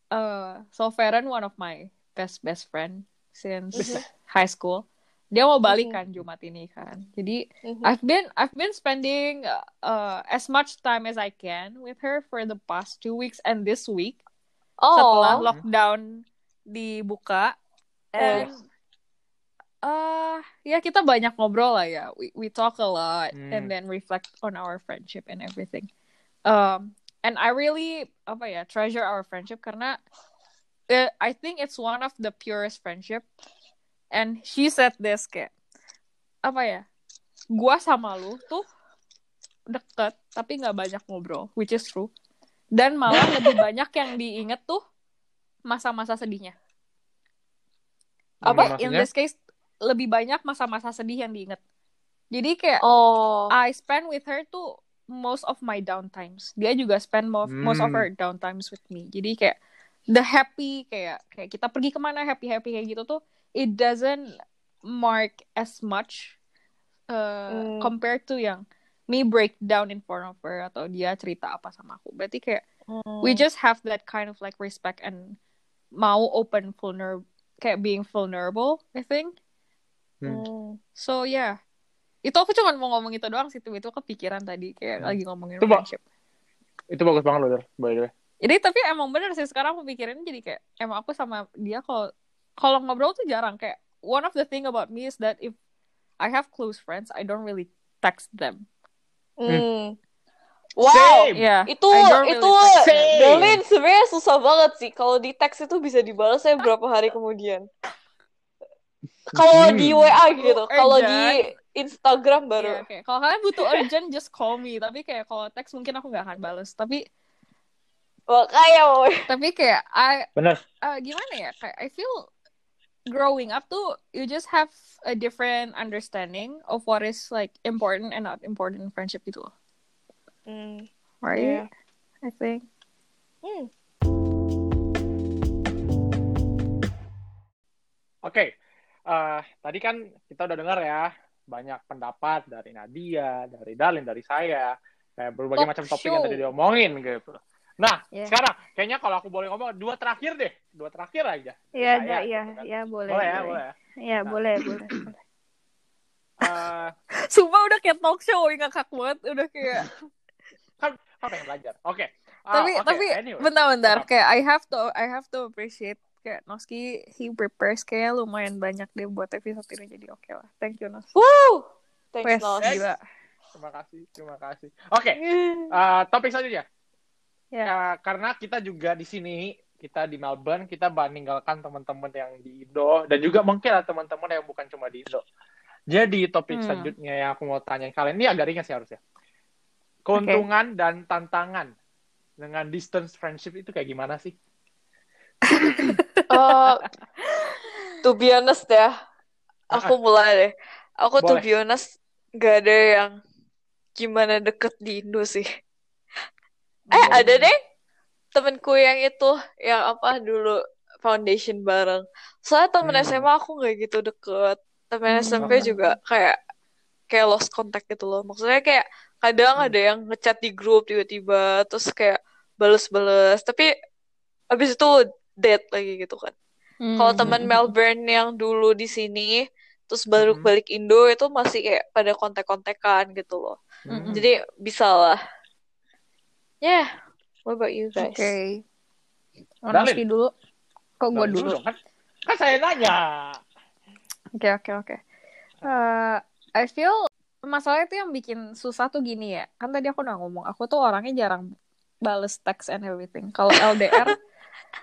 uh so Feren one of my best best friend since Mhm. high school dia mau balik Mhm. kan Jumat ini kan jadi Mhm. I've been I've been spending uh, as much time as I can with her for the past two weeks and this week setelah Oh. lockdown dibuka and uh ya kita banyak ngobrol lah ya we we talk a lot Hmm. and then reflect on our friendship and everything um and I really apa ya treasure our friendship karena uh, I think it's one of the purest friendship and she said this kayak apa ya gua sama lu tuh deket tapi nggak banyak ngobrol which is true dan malah lebih banyak yang diinget tuh masa-masa sedihnya Apa? in this case lebih banyak masa-masa sedih yang diinget jadi kayak Oh. I spend with her tuh most of my downtimes. Dia juga spend mo- most of Hmm. her downtimes with me. Jadi kayak the happy kayak kayak kita pergi ke mana happy happy kayak gitu tuh it doesn't mark as much uh, Hmm. compared to yang me break down in front of her atau dia cerita apa sama aku. Berarti kayak Hmm. we just have that kind of like respect and mau open vulnerable kayak being vulnerable I think. Hmm. So yeah. Itu aku cuma mau ngomong itu doang sih, itu kepikiran tadi kayak Hmm. lagi ngomongin Coba. friendship. itu bagus banget loh by the way Jadi tapi emang bener sih sekarang aku pikirin jadi kayak emang aku sama dia kalau kalau ngobrol tuh jarang kayak one of the thing about me is that if I have close friends I don't really text them Hmm. Wow. Same. yeah Itu really itu text. Berlin sebenarnya susah banget sih kalau di teks itu bisa dibalas saya berapa hari kemudian. Kalau Hmm. di WA gitu, Urgent. kalau di Instagram Iya, baru. kayak kalau kalian butuh urgent just call me tapi kayak kalau teks mungkin aku nggak akan bales tapi Makanya tapi kayak I Bener. uh, gimana ya kayak I feel growing up tuh you just have a different understanding of what is like important and not important in friendship gitu loh Hmm. right Iya. I think Hmm. Oke, eh, tadi kan kita udah dengar ya banyak pendapat dari Nadia, dari Dalin, dari saya, kayak berbagai Talk macam topik yang show. tadi diomongin gitu. Nah, Yeah. sekarang kayaknya kalau aku boleh ngomong dua terakhir deh, dua terakhir aja. Iya, iya, gitu kan. iya, boleh. Boleh ya, boleh ya. Iya, Nah. boleh, boleh. boleh. Eh, Sumpah udah kayak talk show ngakak banget udah kayak kan kan pengen belajar. Oke. Ah, tapi oke, tapi anyway. bentar-bentar kayak I have to I have to appreciate kayak Noski he prepares kayak lumayan banyak deh buat episode ini jadi oke lah thank you Nos Woo! Thanks, Wes, Nos. gila Terima kasih, terima kasih. Oke, eh, topik selanjutnya. Ya. Ya, karena kita juga di sini, kita di Melbourne, kita meninggalkan teman-teman yang di Indo dan juga mungkin ada teman-teman yang bukan cuma di Indo. Jadi topik Hmm. selanjutnya yang aku mau tanya kalian ini agak ringan sih harusnya. Keuntungan dan tantangan dengan distance friendship itu kayak gimana sih? Eh, to be honest ya, aku mulai deh. Aku to Boleh. be honest gak ada yang gimana deket di Indo sih. Eh ada deh temenku yang itu yang apa dulu foundation bareng. Soalnya temen Hmm. SMA aku nggak gitu deket. Temen Hmm. SMP juga kayak kayak lost contact gitu loh. Maksudnya kayak kadang Hmm. ada yang ngechat di grup tiba-tiba terus kayak bales-bales. Tapi abis itu dead lagi gitu kan. Kalau Hmm. teman Melbourne yang dulu di sini terus baru Hmm. balik Indo itu masih kayak pada kontak-kontakan gitu loh. Mm-mm. Jadi bisa lah. Yeah. What about you guys? oke Dalin. Noski dulu kok gue dulu kan? Kan saya nanya. Oke oke oke. Eh, I feel masalahnya tuh yang bikin susah tuh gini ya. Kan tadi aku udah ngomong, aku tuh orangnya jarang bales text and everything. Kalau LDR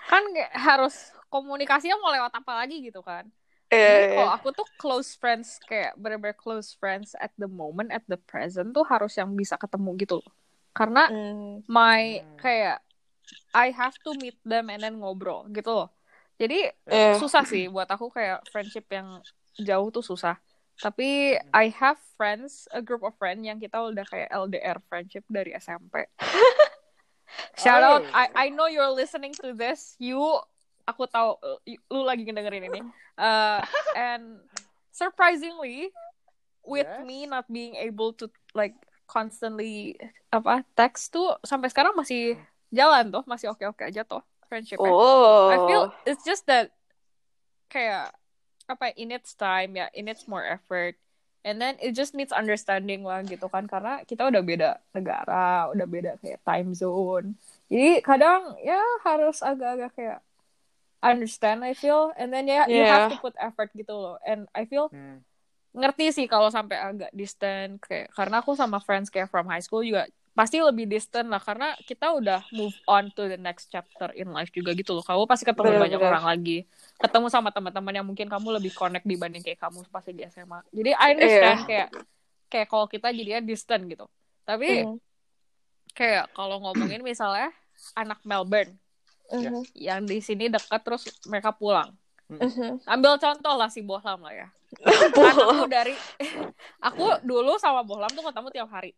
kan harus komunikasinya mau lewat apa lagi gitu kan. Eh, kalau aku tuh close friends kayak bener-bener close friends at the moment, at the present tuh harus yang bisa ketemu gitu loh. Karena mm, my Hmm. kayak I have to meet them and then ngobrol gitu loh. Jadi eh, susah sih buat aku kayak friendship yang jauh tuh susah. Tapi I have friends, a group of friends yang kita udah kayak LDR friendship dari SMP. Shout out, Oh. I I know you're listening to this. You, aku tahu lu lagi ngedengerin ini. Uh, and surprisingly, with Yes. me not being able to like constantly apa text tuh sampai sekarang masih jalan tuh, masih oke-oke aja tuh friendship. oh. I feel it's just that kayak apa in its time ya, in its more effort. And then it just needs understanding lah gitu kan karena kita udah beda negara, udah beda kayak time zone. Jadi kadang ya harus agak-agak kayak understand I feel and then ya you have Yeah. to put effort gitu loh. And I feel Hmm. Ngerti sih kalau sampai agak distant kayak karena aku sama friends kayak from high school juga pasti lebih distant lah karena kita udah move on to the next chapter in life juga gitu loh. Kamu pasti ketemu Bener, banyak bener. orang lagi. Ketemu sama teman-teman yang mungkin kamu lebih connect dibanding kayak kamu pasti di SMA. Jadi I understand Iya. kayak kayak kalau kita jadinya distant gitu. Tapi Mhm, kayak kalau ngomongin misalnya anak Melbourne mhm, yang di sini dekat terus mereka pulang. mhm. Ambil contoh lah si Bohlam lah ya. Aku dari aku dulu sama Bohlam tuh ketemu tiap hari.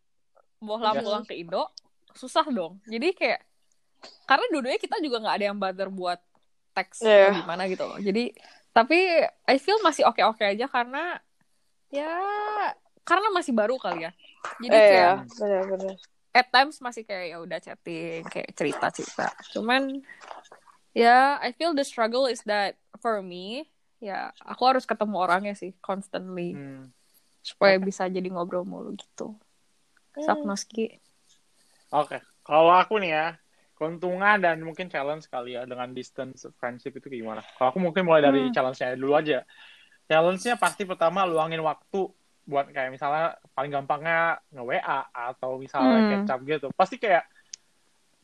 Bohlam Yes. pulang ke Indo, susah dong. Jadi kayak karena dua-duanya kita juga nggak ada yang bother buat teks Iya. atau gimana gitu loh. Jadi tapi I feel masih oke-oke aja karena ya karena masih baru kali ya. Jadi Eh, kayak ya, benar-benar. at times masih kayak ya udah chatting, kayak cerita-cerita. Cuman ya I feel the struggle is that for me ya aku harus ketemu orangnya sih constantly Hmm. supaya bisa jadi ngobrol mulu gitu. Hmm. Sapnoski. Oke, kalau aku nih ya, keuntungan dan mungkin challenge kali ya dengan distance friendship itu gimana? Kalau aku mungkin mulai dari Hmm. challenge-nya dulu aja. Challenge-nya pasti pertama luangin waktu buat kayak misalnya paling gampangnya nge-WA atau misalnya Hmm. catch up gitu. Pasti kayak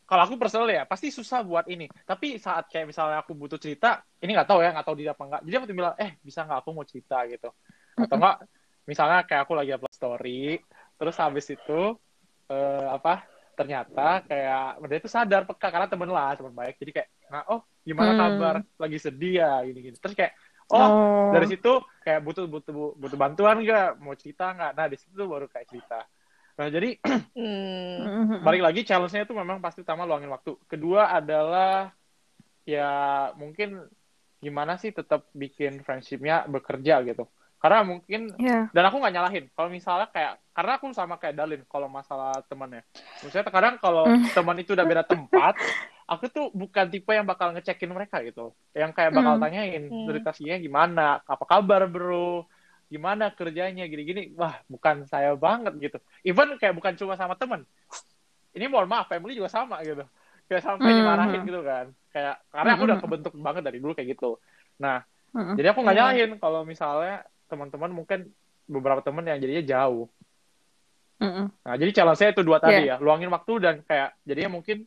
kalau aku personal ya pasti susah buat ini. Tapi saat kayak misalnya aku butuh cerita, ini nggak tahu ya, nggak tahu dia apa enggak. Jadi aku tuh bilang, eh bisa nggak aku mau cerita gitu. Atau enggak, misalnya kayak aku lagi upload story, terus habis itu eh, apa? Ternyata kayak dia itu sadar peka karena temen lah, temen baik. Jadi kayak, nah oh gimana Hmm. kabar? Lagi sedih ya, gini-gini. Terus kayak, oh dari situ kayak butuh butuh butuh bantuan nggak? Mau cerita nggak? Nah di situ baru kayak cerita. Nah jadi Hmm. Mm-mm. balik lagi challenge-nya itu memang pasti utama luangin waktu. Kedua adalah ya mungkin gimana sih tetap bikin friendship-nya bekerja gitu. Karena mungkin Iya. dan aku nggak nyalahin. Kalau misalnya kayak karena aku sama kayak Dalin kalau masalah temannya. Maksudnya kadang kalau teman itu udah beda tempat, aku tuh bukan tipe yang bakal ngecekin mereka gitu. Yang kayak bakal Hmm. tanyain Hmm. ceritanya gimana, apa kabar bro, gimana kerjanya gini-gini. Wah, bukan saya banget gitu. Even kayak bukan cuma sama teman. Ini mohon maaf, family juga sama gitu. Kayak sampai Hmm. dimarahin gitu kan. Kayak karena aku udah Hmm. kebentuk banget dari dulu kayak gitu. Nah, Mm-mm. jadi aku nggak Hmm. nyalahin kalau misalnya teman-teman mungkin beberapa teman yang jadinya jauh. Mm-mm. Nah, jadi challenge saya itu dua tadi Iya. ya, luangin waktu dan kayak jadinya mungkin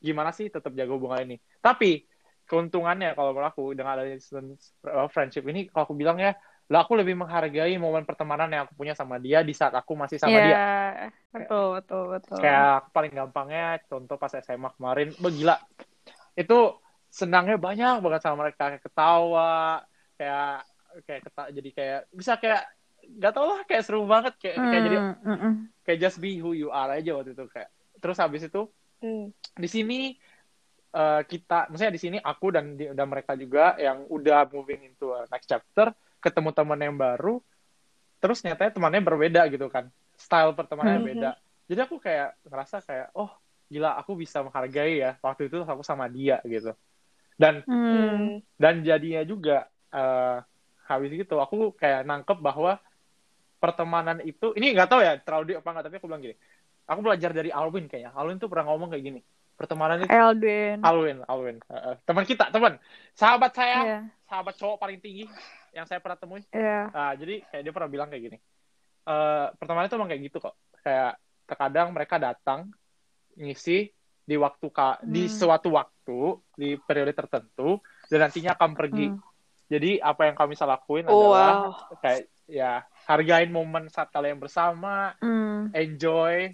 gimana sih tetap jaga hubungan ini. Tapi keuntungannya kalau menurut aku dengan adanya uh, friendship ini, kalau aku bilang ya, lah aku lebih menghargai momen pertemanan yang aku punya sama dia di saat aku masih sama Iya, dia. betul, betul, betul. Kayak paling gampangnya contoh pas SMA kemarin, oh, gila. Itu senangnya banyak banget sama mereka, kayak ketawa, kayak kayak keta jadi kayak bisa kayak gak tau lah kayak seru banget kayak kayak jadi Mm, mm-mm. kayak just be who you are aja waktu itu kayak terus habis itu Hmm. di sini eh, kita maksudnya di sini aku dan dan mereka juga yang udah moving into next chapter ketemu teman yang baru terus nyatanya temannya berbeda gitu kan. Style pertemanannya Mhm. beda. Jadi aku kayak ngerasa kayak oh gila aku bisa menghargai ya. Waktu itu aku sama dia gitu. Dan. Hmm. dan jadinya juga eh habis gitu aku kayak nangkep bahwa pertemanan itu ini nggak tahu ya terlalu deep apa nggak tapi aku bilang gini aku belajar dari Alwin kayaknya. Alwin tuh pernah ngomong kayak gini pertemanan itu Eldwin. Alwin Alwin. Eh, eh, teman kita teman. Sahabat saya Iya, sahabat cowok paling tinggi yang saya pernah temui iya. nah jadi kayak dia pernah bilang kayak gini eh pertemanan itu emang kayak gitu kok kayak terkadang mereka datang ngisi di waktu ka, di Hmm. suatu waktu di periode tertentu dan nantinya akan pergi Hmm. jadi apa yang kami bisa lakuin Oh, adalah wow. kayak ya hargain momen saat kalian bersama, Hmm. enjoy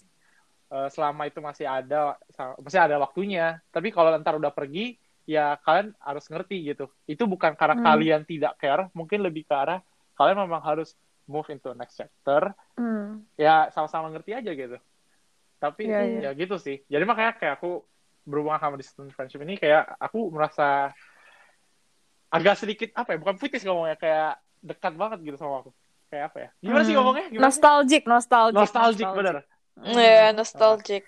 eh, selama itu masih ada masih ada waktunya. Tapi kalau ntar udah pergi ya kalian harus ngerti gitu. Itu bukan karena Hmm. kalian tidak care, mungkin lebih ke arah kalian memang harus move into next chapter. Hmm. Ya sama-sama ngerti aja gitu. Tapi Iya, iya. ya gitu sih. Jadi makanya kayak aku berhubungan sama distance friendship ini kayak aku merasa agak sedikit apa ya bukan puitis ngomongnya kayak dekat banget gitu sama aku kayak apa ya gimana sih Hmm. ngomongnya gimana sih? Nostalgic, nostalgic. nostalgic bener Yeah, nostalgic.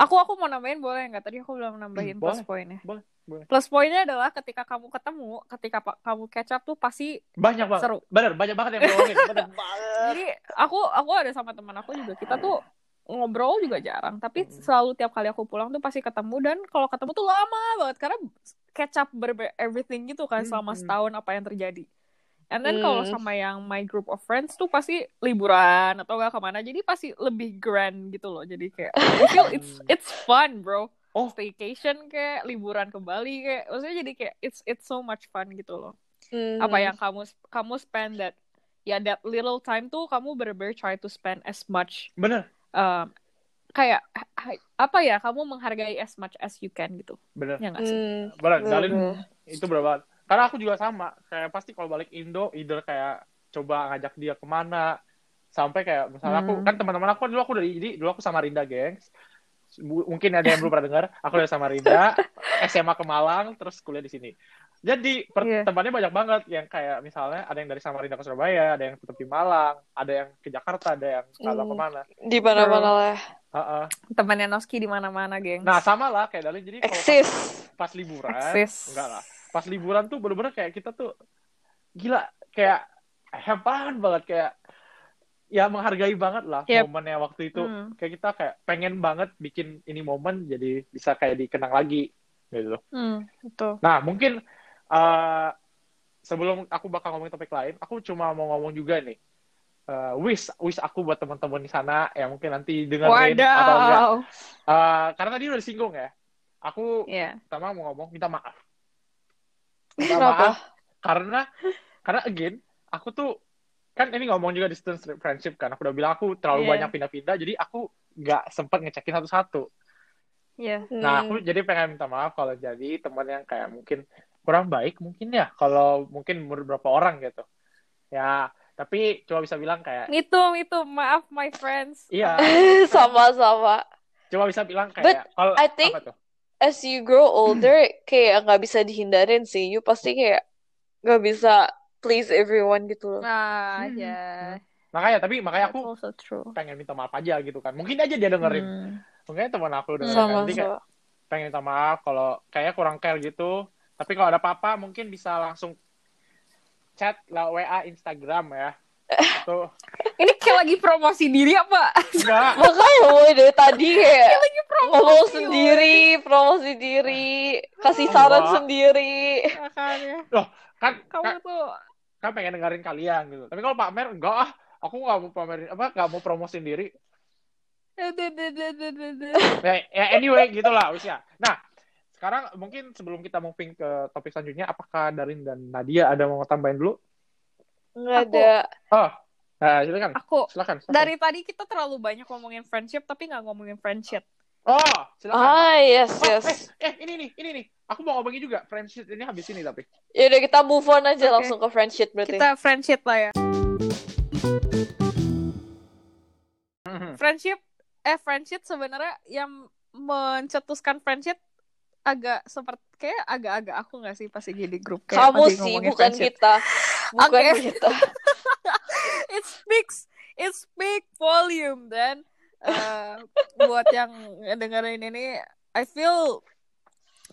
Aku aku mau nambahin boleh nggak? Tadi aku belum nambahin Hmm, plus boleh. poinnya. boleh boleh Plus poinnya adalah ketika kamu ketemu, ketika kamu catch up tuh pasti banyak banget seru. bener banyak banget yang ngomongin Jadi aku aku ada sama teman aku juga kita tuh ngobrol juga jarang, tapi Hmm. selalu tiap kali aku pulang tuh pasti ketemu dan kalau ketemu tuh lama banget karena catch up ber everything gitu kan Hmm, selama setahun apa yang terjadi. And then kalau Hmm. sama yang my group of friends tuh pasti liburan atau gak ke mana, jadi pasti lebih grand gitu loh. Jadi kayak I feel it's it's fun bro. Oh. Staycation kayak liburan ke Bali kayak, maksudnya jadi kayak it's it's so much fun gitu loh Hmm. apa yang kamu kamu spend that ya that little time tuh kamu bener-bener try to spend as much bener um, kayak apa ya kamu menghargai as much as you can gitu bener ya nggak sih Hmm. bener bener. itu berapa karena aku juga sama kayak pasti kalau balik Indo either kayak coba ngajak dia ke mana sampai kayak misalnya aku Hmm. kan teman-teman aku dulu aku dari jadi dulu aku sama Rinda gengs mungkin ada yang belum pernah dengar aku dari sama Rinda SMA ke Malang terus kuliah di sini jadi per- Iya. temannya banyak banget yang kayak misalnya ada yang dari Samarinda ke Surabaya ada yang tetap di Malang ada yang ke Jakarta ada yang tahu Hmm. ke mana Di mana-mana lah. Heeh. temannya Noski di mana-mana geng nah sama lah kayak Dalin jadi kalau pas, Eksis. pas liburan Eksis. enggak lah pas liburan tuh bener-bener kayak kita tuh gila kayak fun banget kayak ya menghargai banget lah Yep. momennya waktu itu Hmm. kayak kita kayak pengen banget bikin ini momen jadi bisa kayak dikenang lagi gitu Hmm, betul. nah mungkin eh, sebelum aku bakal ngomongin topik lain aku cuma mau ngomong juga nih Eh, wish wish aku buat teman-teman di sana yang mungkin nanti dengerin atau enggak. Eh, karena tadi udah disinggung ya aku Iya. pertama mau ngomong minta maaf minta maaf karena karena again aku tuh kan ini ngomong juga distance friendship kan aku udah bilang aku terlalu Iya. banyak pindah-pindah jadi aku nggak sempet ngecekin satu-satu Iya. nah Hmm. aku jadi pengen minta maaf kalau jadi teman yang kayak mungkin kurang baik mungkin ya kalau mungkin menurut beberapa orang gitu ya tapi cuma bisa bilang kayak Itu, itu. Maaf, my friends. iya Sama-sama. cuma bisa bilang kayak kalau I think- apa tuh As you grow older, kayak nggak bisa dihindarin sih. You pasti kayak nggak bisa please everyone gitu loh. Nah, Hmm. ya. makanya tapi makanya aku also true. pengen minta maaf aja gitu kan mungkin aja dia dengerin Hmm. mungkin teman aku dengerin Sama nanti kayak sama. pengen minta maaf kalau kayaknya kurang care gitu tapi kalau ada apa-apa mungkin bisa langsung chat lah WA Instagram ya tuh Ini kayak lagi promosi diri apa? enggak Makanya woy dari tadi kayak lagi promosi. ngomong woy. sendiri, promosi diri, kasih saran Enggak. sendiri. Makanya. kan Kamu kan, tuh. Kan pengen dengerin kalian gitu tapi kalau pamer enggak ah aku nggak mau pamerin apa nggak mau promosi sendiri ya, ya anyway gitulah ya nah sekarang mungkin sebelum kita moving ke topik selanjutnya apakah Darin dan Nadia ada mau tambahin dulu Nggak Aku- ada. oh nah silakan Aku silakan, silakan. dari tadi kita terlalu banyak ngomongin friendship tapi nggak ngomongin friendship. Oh silakan Ah yes Oh, yes. eh, eh, ini nih, ini nih. Aku mau ngomongin juga. Friendship ini habis ini tapi. Yaudah kita move on aja Oke. langsung ke friendship berarti. Kita friendship lah ya. Mhm. Friendship eh friendship sebenarnya yang mencetuskan friendship agak seperti kayak agak-agak aku nggak sih pasti jadi grup kayak Kamu sih bukan friendship. kita. Bukan kita. it speaks it speak volume dan eh, buat yang dengerin ini I feel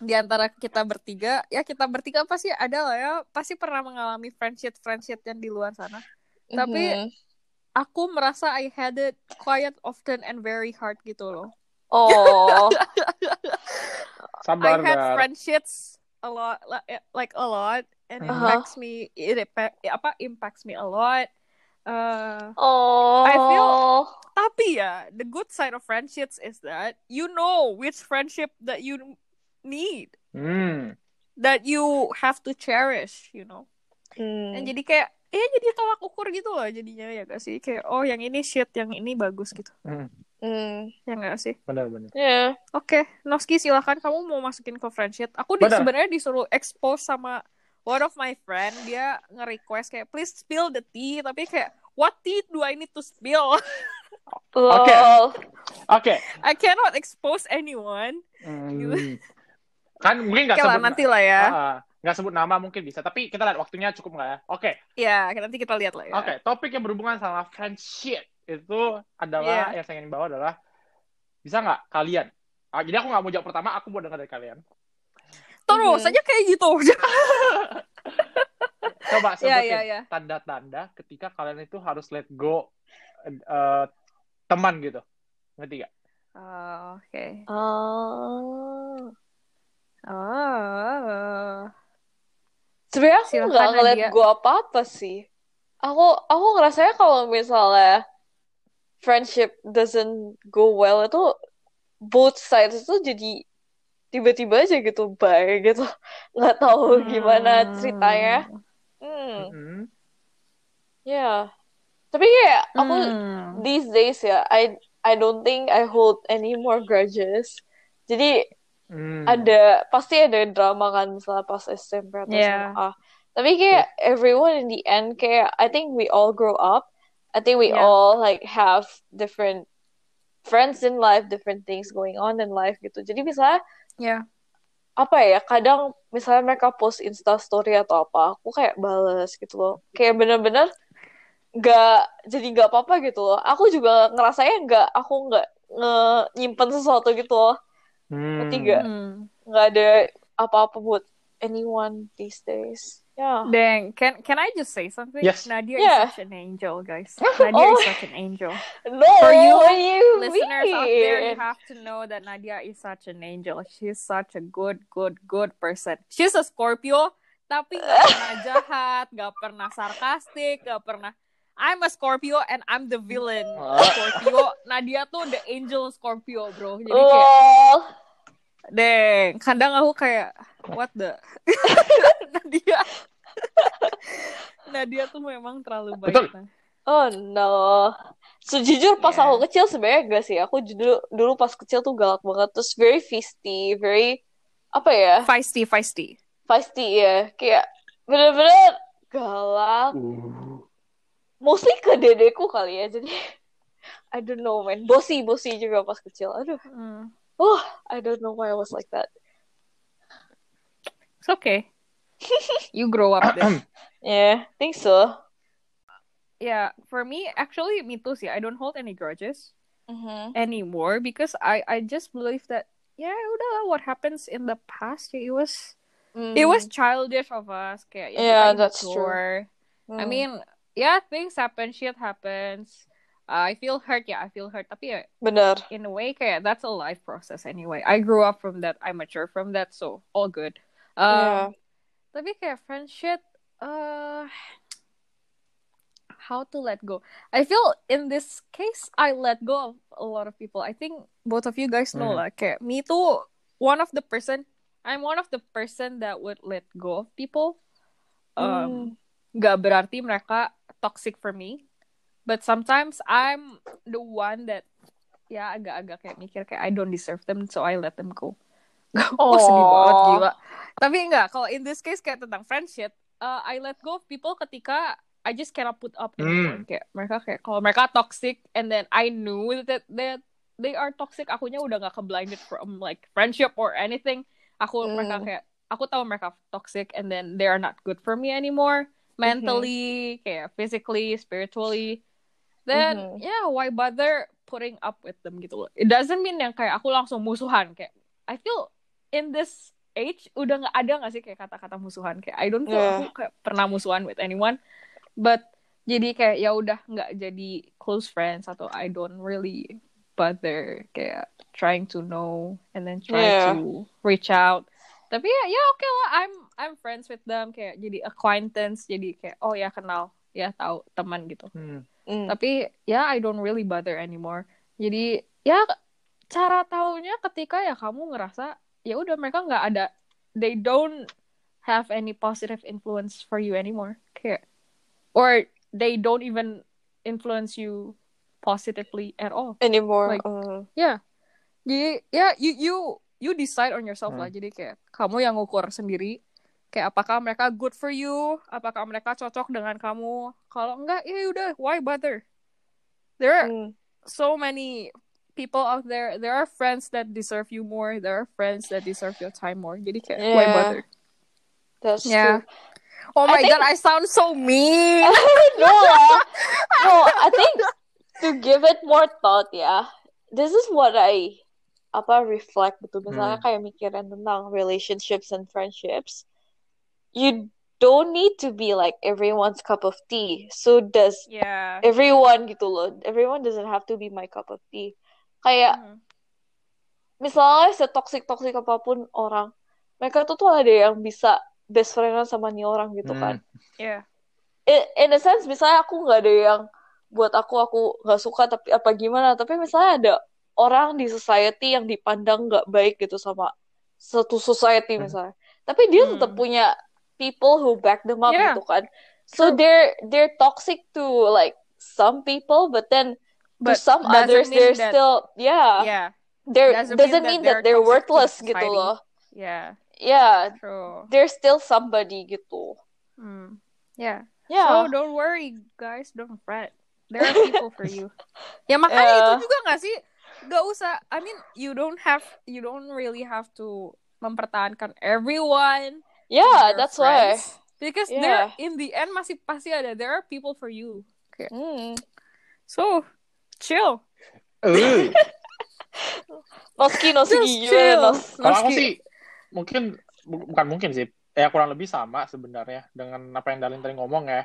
di antara kita bertiga ya kita bertiga pasti ada lah ya pasti pernah mengalami friendship friendship yang di luar sana Tapi- Mhm. aku merasa I had it quite often and very hard gitu loh Oh. Sabar, I had friendships a lot li- like a lot and Uh-huh. impacts me it impact, apa impacts me a lot uh, Oh. I feel- tapi ya the good side of friendships is that you know which friendship that you need Hmm. that you have to cherish you know Hmm. dan jadi kayak ya jadi tolak ukur gitu loh jadinya ya gak sih kayak oh yang ini shit yang ini bagus gitu Hmm. Hmm. ya gak sih Benar-benar. Ya. Oke, Noski silahkan kamu mau masukin ke friendship. Aku di, Benar. sebenarnya disuruh expose sama one of my friend. Dia nge-request kayak please spill the tea, tapi kayak what tea do I need to spill? Oke. Oke. I cannot expose anyone. Hmm. Kan mungkin nggak sebut nanti lah ya. Ah, nggak sebut nama mungkin bisa, tapi kita lihat waktunya cukup nggak ya? Oke. Ya, nanti kita lihat lah ya. Oke, topik yang berhubungan sama friendship itu adalah Iya. yang saya ingin bawa adalah bisa nggak kalian? Ah, jadi aku nggak mau jawab pertama, aku mau dengar dari kalian. Terus Mhm. aja kayak gitu. Coba ya, sebutin ya, ya. tanda-tanda ketika kalian itu harus let go eh, teman gitu. Ngerti gak? Oh, Oke. Oh. Oh. Sebenarnya aku nggak ngeliat Nadia. gue apa-apa sih. Aku aku ngerasanya kalau misalnya friendship doesn't go well itu both sides itu jadi tiba-tiba aja gitu bye gitu. Nggak tahu gimana ceritanya. Hmm, Hmm. ya. Tapi kayak aku Hmm. these days ya, I I don't think I hold any more grudges. Jadi Hmm. ada pasti ada drama kan misalnya pas SMP atau Yeah. SMA. Tapi kayak everyone in the end kayak I think we all grow up. I think we Yeah. all like have different friends in life, different things going on in life gitu. Jadi misalnya Ya. apa ya kadang misalnya mereka post Insta story atau apa, aku kayak bales gitu loh. Kayak bener-bener nggak jadi nggak apa-apa gitu loh. Aku juga ngerasanya nggak aku nggak nge nyimpen sesuatu gitu loh. Hmm. Ketiga. Hmm. nggak ada apa-apa buat anyone these days. Yeah. Dang, can can I just say something? Yes. Nadia Yeah. is such an angel, guys. Nadia Oh. is such an angel. No, For you, what do you Listeners out there, you mean? have to know that Nadia is such an angel. She's such a good, good, good person. She's a Scorpio, tapi gak pernah jahat, gak pernah sarkastik, gak pernah. I'm a Scorpio and I'm the villain Ah. Scorpio. Nadia tuh the angel Scorpio, bro. Jadi kayak, Oh, deng, kadang aku kayak, what the? Nadia. Nadia tuh memang terlalu baik. Betul. Nah. oh no. Sejujur pas Yeah. aku kecil sebenarnya enggak sih. Aku dulu dulu pas kecil tuh galak banget. Terus very feisty, very apa ya? Feisty, feisty. Feisty ya. Kayak bener-bener galak. Mostly ke dedeku kali ya. Jadi I don't know man. Bossy, bossy juga pas kecil. Aduh. Hmm. Oh, I don't know why I was like that. Okay. You grow up then. Yeah, think so. yeah, for me, actually, me too. See, I don't hold any grudges Mm-hmm. anymore because I I just believe that yeah, udah what happens in the past, it was it was childish of us. Kayak, ya, Mm. Yeah, that's true. immature. I mean, yeah, things happen, shit happens. Uh, I feel hurt, yeah, I feel hurt. Tapi ya, bener. in a way, kayak that's a life process anyway. I grew up from that, I mature from that, so all good. Um, Yeah. Tapi kayak friendship, uh, how to let go? I feel in this case, I let go of a lot of people. I think both of you guys know Hmm. lah. Kayak me too, one of the person, I'm one of the person that would let go of people. Um, Gak berarti mereka toxic for me, but sometimes I'm the one that ya agak-agak kayak mikir kayak I don't deserve them, so I let them go. Oh, sedih banget gila. Tapi enggak, kalau in this case kayak tentang friendship, uh, I let go of people ketika I just cannot put up anymore. Hmm. Kayak mereka kayak kalau mereka toxic and then I knew that that they are toxic, akunya udah gak keblinded from like friendship or anything. Aku Hmm. mereka kayak aku tahu mereka toxic and then they are not good for me anymore mentally, kayak physically, spiritually. Then Mhm. yeah, why bother putting up with them gitu loh. It doesn't mean yang kayak aku langsung musuhan kayak I feel in this age udah nggak ada nggak sih kayak kata-kata musuhan kayak I don't feel Yeah. aku kayak pernah musuhan with anyone but jadi kayak ya udah nggak jadi close friends atau I don't really bother kayak trying to know and then try Yeah. to reach out tapi ya ya oke lah I'm I'm friends with them kayak jadi acquaintance jadi kayak oh ya kenal ya tahu teman gitu Hmm. Mm. tapi ya I don't really bother anymore jadi ya cara taunya ketika ya kamu ngerasa ya udah mereka nggak ada they don't have any positive influence for you anymore. Kayak or they don't even influence you positively at all. Anymore. Like- uh, jadi ya you you you decide on yourself Hmm. lah jadi kayak kamu yang ngukur sendiri. Kayak apakah mereka good for you? Apakah mereka cocok dengan kamu? Kalau enggak ya udah why bother? There are mm. so many people out there there are friends that deserve you more there are friends that deserve your time more jadi kayak why Yeah. bother That's Yeah. true. oh I my think- god I sound so mean no, no, I think to give it more thought, yeah. This is what I apa reflect gitu. Misalnya Hmm. kayak mikirin tentang relationships and friendships. You don't need to be like everyone's cup of tea. So does yeah everyone gitu loh. Everyone doesn't have to be my cup of tea. Kayak Mhm. misalnya setoksik-toksik apa pun orang, mereka tuh tuh ada yang bisa best friendan sama nih orang gitu Hmm. kan. yeah in a sense misalnya aku nggak ada yang buat aku aku nggak suka tapi apa gimana tapi misalnya ada orang di society yang dipandang nggak baik gitu sama satu society Hmm. misalnya tapi dia Hmm. tetap punya people who back them up Yeah. gitu kan so True. they're they're toxic to like some people but then to but some doesn't others they're that- still yeah yeah they're doesn't doesn't, mean mean that that they're they're to worthless gitu loh yeah yeah true they're still somebody gitu Hmm. yeah yeah So don't worry, guys. Don't fret. There are people for you. Ya makanya Yeah. itu juga gak sih? Gak usah. I mean, you don't have, you don't really have to mempertahankan everyone. yeah that's why friends. Because Yeah. there, in the end, masih pasti ada. There are people for you. Hmm. So, chill. Eh, Noski, Noski. Nos? Kalau aku Meski- sih mungkin bu- bukan mungkin sih. ya kurang lebih sama sebenarnya dengan apa yang Dalin tadi ngomong ya.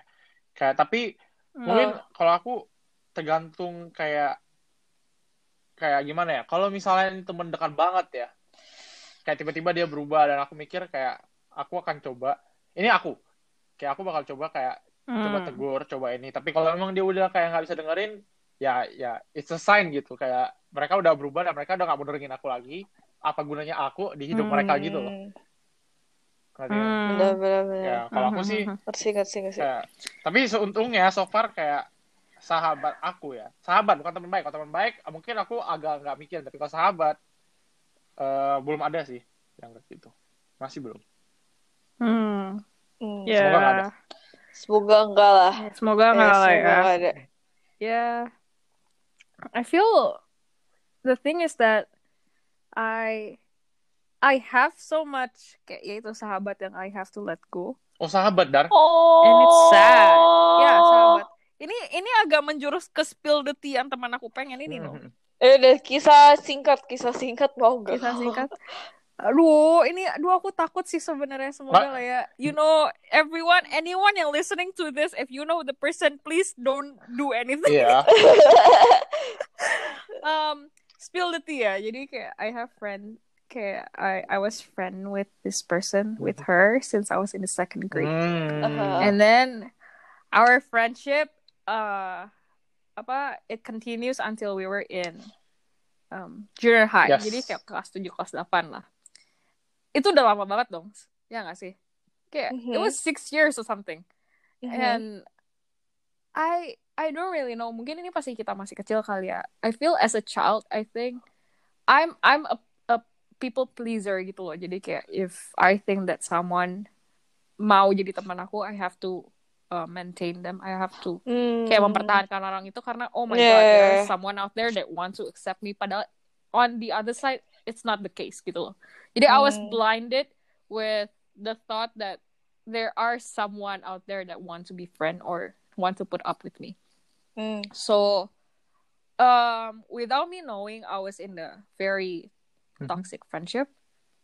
Kayak tapi mungkin kalau aku tergantung kayak kayak gimana ya? Kalau misalnya ini temen dekat banget ya, kayak tiba-tiba dia berubah dan aku mikir kayak aku akan coba. Ini aku, kayak aku bakal coba kayak coba Hmm. tegur, coba ini. Tapi kalau emang dia udah kayak nggak bisa dengerin, ya ya it's a sign gitu. Kayak mereka udah berubah dan mereka udah nggak mau dengerin aku lagi. Apa gunanya aku di hidup Hmm. mereka gitu loh. Hmm. Ya kalau aku sih Ngerti, ngerti, ngerti. kayak tapi seuntungnya so far kayak sahabat aku ya sahabat bukan teman baik kalau teman baik mungkin aku agak nggak mikir tapi kalau sahabat eh, belum ada sih yang kayak gitu masih belum Hmm. Hmm. Ya. Semoga nggak ada. Semoga enggak lah. Semoga Eh, nggak lah semoga ya. Yeah. I feel the thing is that I I have so much kayak yaitu sahabat yang I have to let go. oh sahabat dar Oh. And it's sad. Ya, sahabat. Ini ini agak menjurus ke spill the tea yang teman aku pengen ini loh. Hmm. Eh, udah kisah singkat, kisah singkat mau nggak? Kisah singkat. Aduh, ini aduh aku takut sih sebenarnya semoga lah ya. You know, everyone, anyone yang listening to this, if you know the person, please don't do anything. iya um spill the tea ya jadi kayak I have friend kayak I I was friend with this person with her since I was in the second grade. Uh-huh. and then our friendship uh apa it continues until we were in um junior high Yes. jadi kayak kelas 7 kelas 8 lah itu udah lama banget dong ya nggak sih kayak it Mhm. was six years or something Mhm. and I I don't really know. Mungkin ini pasti kita masih kecil kali ya. I feel as a child, I think I'm I'm a a people pleaser gitu loh. Jadi kayak if I think that someone mau jadi teman aku, I have to uh, maintain them. I have to Hmm. kayak mempertahankan orang itu karena oh my Yeah. god, there's someone out there that wants to accept me. Padahal on the other side, it's not the case gitu loh. Jadi I was Hmm. blinded with the thought that there are someone out there that want to be friend or want to put up with me. Hmm. So, um, without me knowing, I was in a very Mhm. toxic friendship.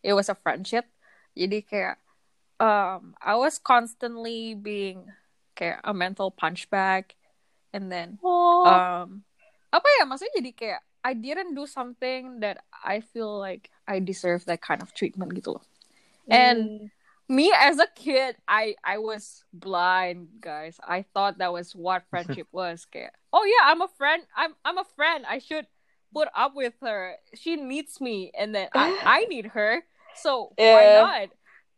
It was a friendship. Jadi kayak, um, I was constantly being kayak a mental punch bag, and then, Oh. um, apa ya? Maksudnya jadi kayak I didn't do something that I feel like I deserve that kind of treatment gitu loh. And me as a kid, I I was blind, guys. I thought that was what friendship was. Kayak, oh yeah, I'm a friend. I'm I'm a friend. I should put up with her. She needs me, and then I I need her. So why not?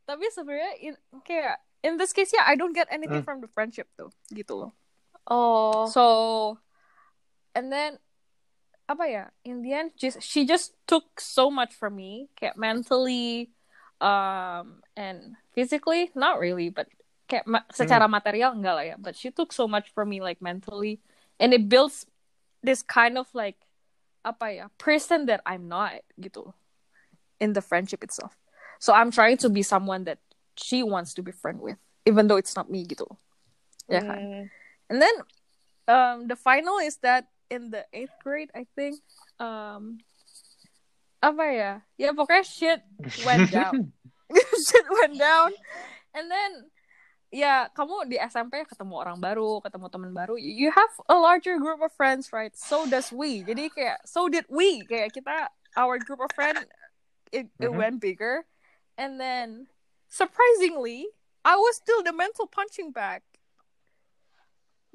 Tapi sebenarnya in kayak in this case yeah, I don't get anything Hmm. from the friendship though. gitu loh. oh. So, and then apa ya? In the end, just she just took so much from me, kayak mentally, um, and physically, not really, but kayak ma- secara material enggak lah ya. But she took so much from me, like mentally, and it builds this kind of like apa ya person that I'm not gitu in the friendship itself. So I'm trying to be someone that she wants to be friend with, even though it's not me gitu. Ya kan? Hmm. And then um the final is that in the eighth grade, I think. Um apa ya? Ya pokoknya shit went down. shit went down. And then ya kamu di SMP ketemu orang baru, ketemu teman baru. You have a larger group of friends, right? So does we. Jadi kayak so did we. Kayak kita our group of friend it, it Mhm. went bigger. And then surprisingly, I was still the mental punching bag.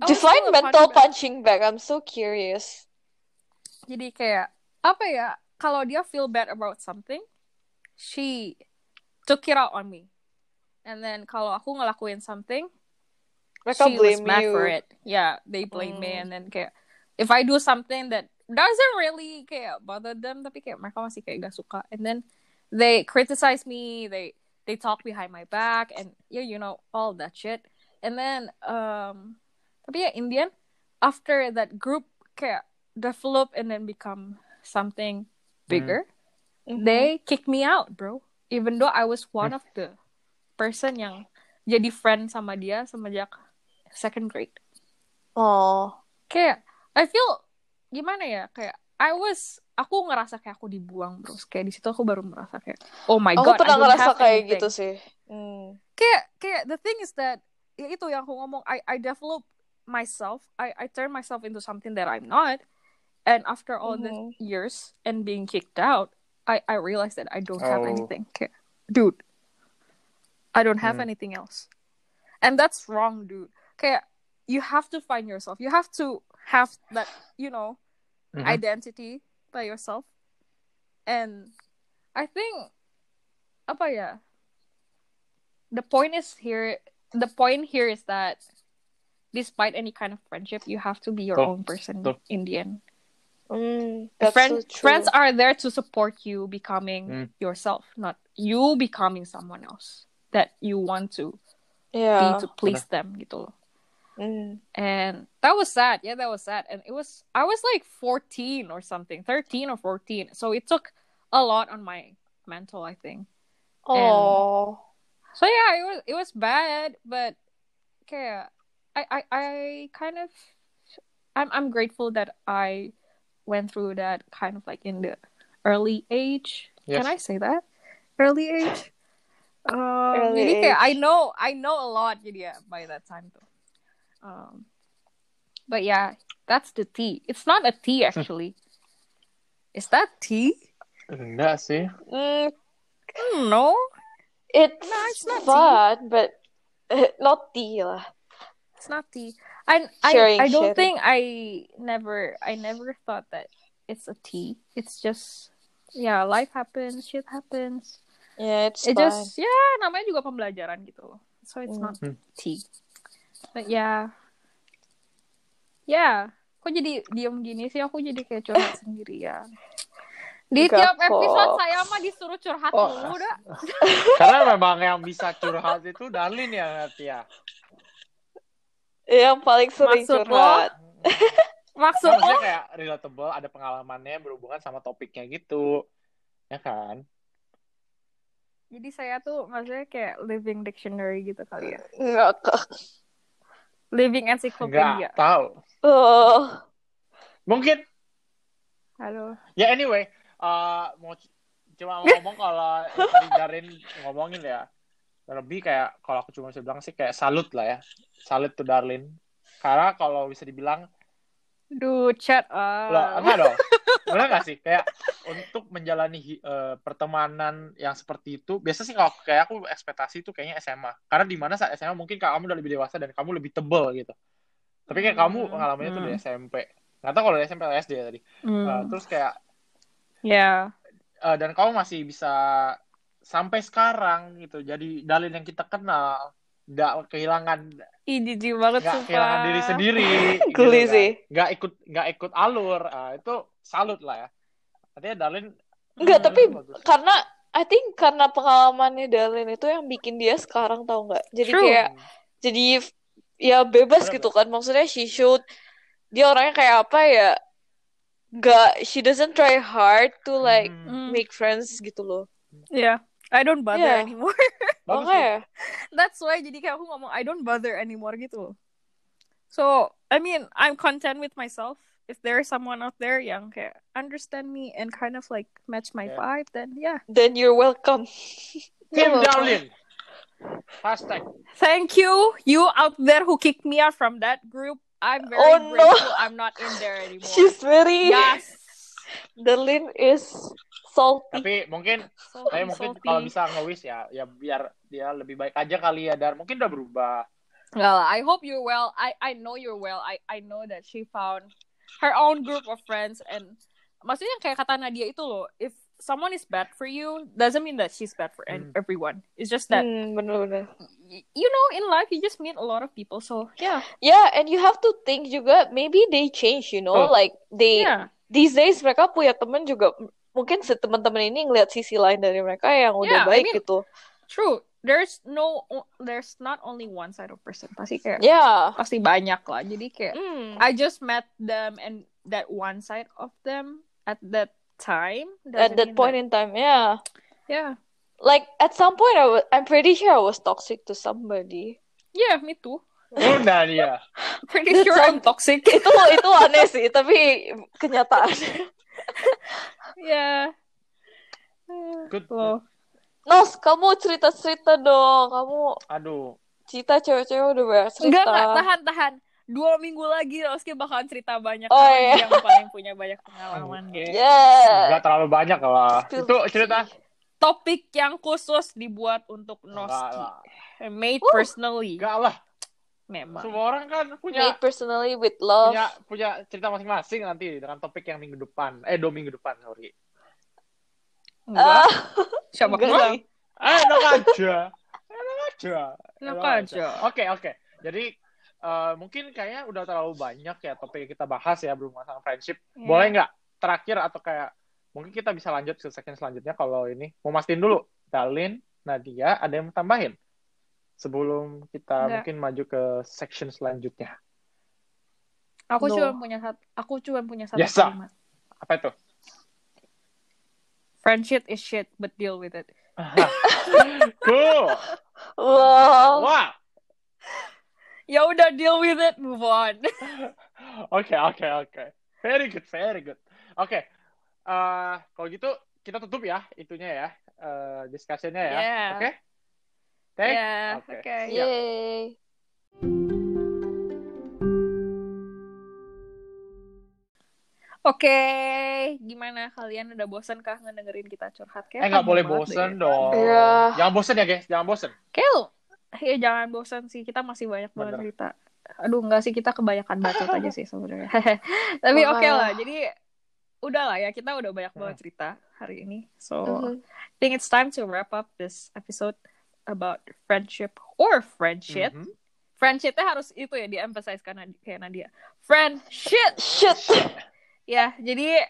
Define still a mental bag. punching bag. I'm so curious. Jadi kayak apa ya? Kalau dia feel bad about something, she took it out on me. And then kalau aku ngelakuin something, Mereka she blame was mad you. for it. Yeah, they blame me. Hmm. And then kayak if I do something that doesn't really kayak bother them, tapi kayak mereka masih kayak gak suka. And then they criticize me. They they talk behind my back and yeah, you know all that shit. And then um, tapi ya in the end, after that group kayak develop and then become something bigger, Mhm. they kick me out, bro. Even though I was one of the person yang jadi friend sama dia semenjak second grade. Oh. Kayak I feel gimana ya? Kayak I was aku ngerasa kayak aku dibuang, bro. Kayak di situ aku baru merasa kayak oh my Aku god, I pernah don't ngerasa have kayak anything. gitu sih. Hmm. kayak kayak the thing is that ya itu yang aku ngomong I I develop myself I I turn myself into something that I'm not and after all the Mhm. years and being kicked out I I realized that I don't have Oh. anything dude I don't have Hmm. anything else and that's wrong dude okay you have to find yourself you have to have that you know Mhm. identity by yourself and I think apa ya the point is here the point here is that despite any kind of friendship you have to be your Betul. own person Betul. in the end Mm, that's Friend, so true. friends are there to support you becoming Mm. yourself not you becoming someone else that you want to yeah. be to please them gitu loh. Mm. and that was sad yeah that was sad and it was i was like 14 or something 13 or 14 so it took a lot on my mental i think Oh. so yeah it was it was bad but kayak i i, I kind of i'm i'm grateful that i went through that kind of like in the early age. Yes. can i say that? Early age? Um, Early jadi kayak I know I know a lot jadi ya by that time tuh um, but yeah that's the tea. It's not a tea actually. Is that tea? Enggak sih. Mm, I don't know. It's, No, it's not tea. fun, but uh, not tea lah. It's not tea. I I, Sharing, I don't sharing. think I never I never thought that it's a tea. It's just yeah, life happens, shit happens. Yeah, it's It just yeah, namanya juga pembelajaran gitu loh. So it's Hmm. not Hmm. tea. But yeah. Yeah. Kok jadi diem gini sih? Aku jadi kayak curhat sendirian. Di Enggak tiap kok. episode saya mah disuruh curhat Oh, dulu dah. Karena memang yang bisa curhat itu Darlin ya, Nat, ya. Yang paling sering Maksud lo? curhat. Maksud Maksudnya lo? kayak relatable, ada pengalamannya berhubungan sama topiknya gitu. Ya kan? Jadi saya tuh maksudnya kayak living dictionary gitu kali ya. Enggak kok. Living encyclopedia. Enggak tahu. Oh. Mungkin Halo. ya anyway, uh, mau cuma mau ngomong kalau tadi Darin ngomongin ya. Lebih kayak kalau aku cuma bisa bilang sih kayak salut lah ya. Salut tuh Darlin. Karena kalau bisa dibilang Duh, chat Loh, ah. enggak dong. Benar nggak sih? Kayak untuk menjalani eh, pertemanan yang seperti itu, biasa sih kalau kayak aku ekspektasi itu kayaknya SMA. Karena di mana saat SMA mungkin kamu udah lebih dewasa dan kamu lebih tebel gitu. Tapi kayak kamu Hmm, pengalamannya tuh di hmm. SMP. Nggak tahu kalau di SMP atau SD ya tadi. Hmm. terus kayak, Ya. eh, dan kamu masih bisa sampai sekarang gitu. Jadi dalil yang kita kenal, nggak kehilangan Ih, jijik banget nggak sumpah. kehilangan diri sendiri gitu Geli kan. sih. nggak ikut nggak ikut alur Ah, itu salut lah ya artinya Darlin Enggak, Hmm. tapi bagus. karena I think karena pengalamannya Darlin itu yang bikin dia sekarang tahu nggak? Jadi True. kayak jadi ya bebas Bener, gitu kan. Maksudnya she should dia orangnya kayak apa ya? Gak, she doesn't try hard to like Hmm, Hmm. make friends gitu loh. Yeah. I don't bother Yeah. anymore. bagus sih. That's why jadi kayak aku ngomong I don't bother anymore gitu. So, I mean, I'm content with myself. If there is someone out there yang kayak understand me and kind of like match my Yeah. vibe, then yeah. Then you're welcome. Tim You're welcome. Darlin hashtag Thank you, you out there who kicked me out from that group. I'm very Oh, no. I'm not in there anymore. She's very yes. The Darlin is salty. tapi mungkin Salty, saya mungkin salty. kalau bisa nge-wish ya ya biar dia lebih baik aja kali ya Dar mungkin udah berubah Well, I hope you're well. I I know you're well. I I know that she found her own group of friends and maksudnya kayak kata Nadia itu loh, if someone is bad for you, doesn't mean that she's bad for Hmm. everyone. It's just that Hmm, bener-bener. y- you know in life you just meet a lot of people. So yeah, Yeah, and you have to think juga maybe they change, you know, Oh. like they yeah, these days mereka punya temen juga mungkin si teman-teman ini ngeliat sisi lain dari mereka yang Yeah, udah I baik mean- gitu. true. There's no, there's not only one side of person. Pasti kayak Yeah. pasti banyak lah. Jadi kayak Hmm. I just met them and that one side of them at that time. At that point in time, yeah. yeah, Like at some point I was I'm pretty sure I was toxic to somebody. yeah, me too. udah dia Pretty That sure I'm toxic. itu itu aneh sih, tapi kenyataan. yeah. good Loh. Nos, kamu cerita-cerita dong. Kamu Aduh, cerita cewek-cewek udah banyak cerita. Enggak, enggak, tahan, tahan. Dua minggu lagi Oski bakalan cerita banyak Oh, karena iya. dia yang paling punya banyak pengalaman. gitu. Yeah. nggak terlalu banyak lah. Spill Itu cerita. Topik yang khusus dibuat untuk Enggak Noski. Made Woo. personally. Enggak lah. Memang. Semua orang kan punya Made personally with love. punya punya cerita masing-masing nanti dengan topik yang minggu depan. Eh, dua minggu depan, sorry. Enggak. Ah, Siapa enggak. Eh, enak aja. Enak aja. Enak aja. Oke, oke. Jadi eh, mungkin kayaknya udah terlalu banyak ya topik yang kita bahas ya berhubungan sama friendship. Iya. Boleh nggak terakhir atau kayak mungkin kita bisa lanjut ke section selanjutnya kalau ini mau mastiin dulu. Dalin, Nadia, ada yang mau tambahin sebelum kita Nggak. mungkin maju ke section selanjutnya. Aku No. cuma punya satu. Aku cuma punya satu Yes, kalimat. Apa itu? Friendship is shit, but deal with it. cool. Wow. Wah. Ya udah deal with it, move on. Oke, oke, oke. Very good, very good. Oke. Eh, kalau gitu kita tutup ya itunya ya. eh discussion-nya ya. Yeah. Oke? Thank Yeah, Oke. oke. Siap. Yay. Oke, gimana kalian udah bosan kah ngedengerin kita curhat? Eh nggak boleh deh. dong. Iya. Jangan bosen ya guys, jangan bosen. Kayak lu- ya jangan bosan sih, kita masih banyak banget Bener. cerita. Aduh, enggak sih kita kebanyakan bacot aja sih sebenarnya. Tapi oke lah, jadi udah lah ya kita udah banyak banget Hmm. cerita hari ini. So, Mhm. I think it's time to wrap up this episode about friendship or friendship. Mhm. Friendshipnya harus itu ya di-emphasize karena kayak Nadia. Friendship. Shit. Ya, jadi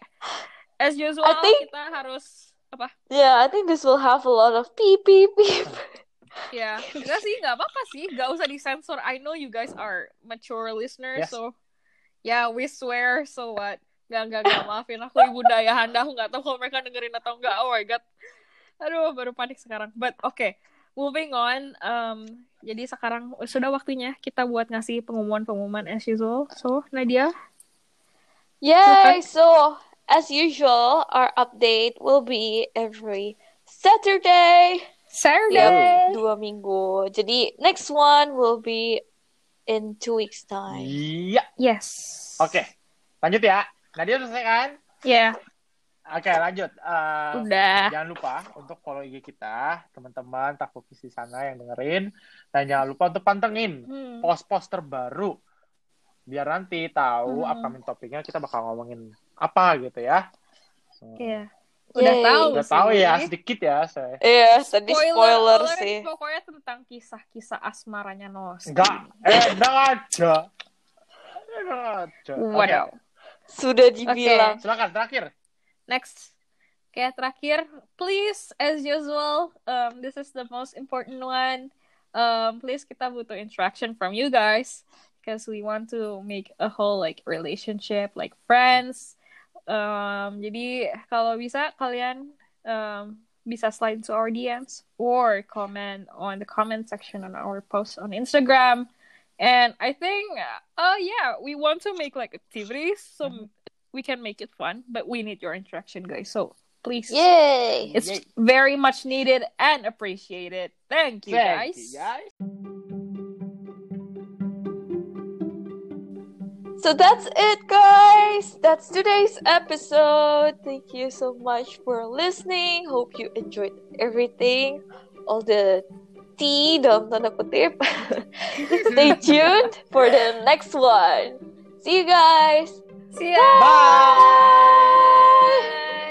as usual I think- kita harus apa? Yeah, I think this will have a lot of beep beep beep. Ya, enggak sih, enggak apa-apa sih, enggak usah disensor. I know you guys are mature listeners, Yes. so yeah, we swear, so what? Enggak, enggak, enggak, maafin aku ibu daya anda, aku nggak tahu kalau mereka dengerin atau enggak. Oh my god, aduh, baru panik sekarang. But oke, moving on. Um, jadi sekarang sudah waktunya kita buat ngasih pengumuman-pengumuman as usual. So Nadia, Yay! So, as usual, our update will be every Saturday. Saturday. Dua minggu. Jadi, next one will be in two weeks time. Iya. Yes. Oke. Lanjut ya. Nadia selesai kan? Ya, Oke, lanjut. Eh, udah. Jangan lupa untuk follow IG kita, teman-teman Takfokis di sana yang dengerin. Dan jangan lupa untuk pantengin Hmm. post-post terbaru. Biar nanti tahu Hmm. upcoming topiknya kita bakal ngomongin apa gitu ya. So, Iya. Udah Yay. tahu Udah tahu sih. ya, sedikit ya saya. Iya, tadi spoiler alert, sih. Pokoknya tentang kisah-kisah asmaranya Nos. Enggak, enak aja. Enak aja. Oke, Waduh. Sudah dibilang. silakan terakhir. Next. Kayak terakhir, please as usual, um, this is the most important one. Um, please kita butuh interaction from you guys because we want to make a whole like relationship like friends. Um, jadi kalau bisa kalian um, bisa slide to our DMs or comment on the comment section on our post on Instagram. And I think, uh, yeah, we want to make like activities so we can make it fun, but we need your interaction, guys. So please, Yay! it's Yay. very much needed and appreciated. Thank you, Thank guys. you, guys. So that's it, guys. That's today's episode. Thank you so much for listening. Hope you enjoyed everything, all the tea dalam tanda kutip. Stay tuned for the next one. See you guys. See ya. Bye. Bye.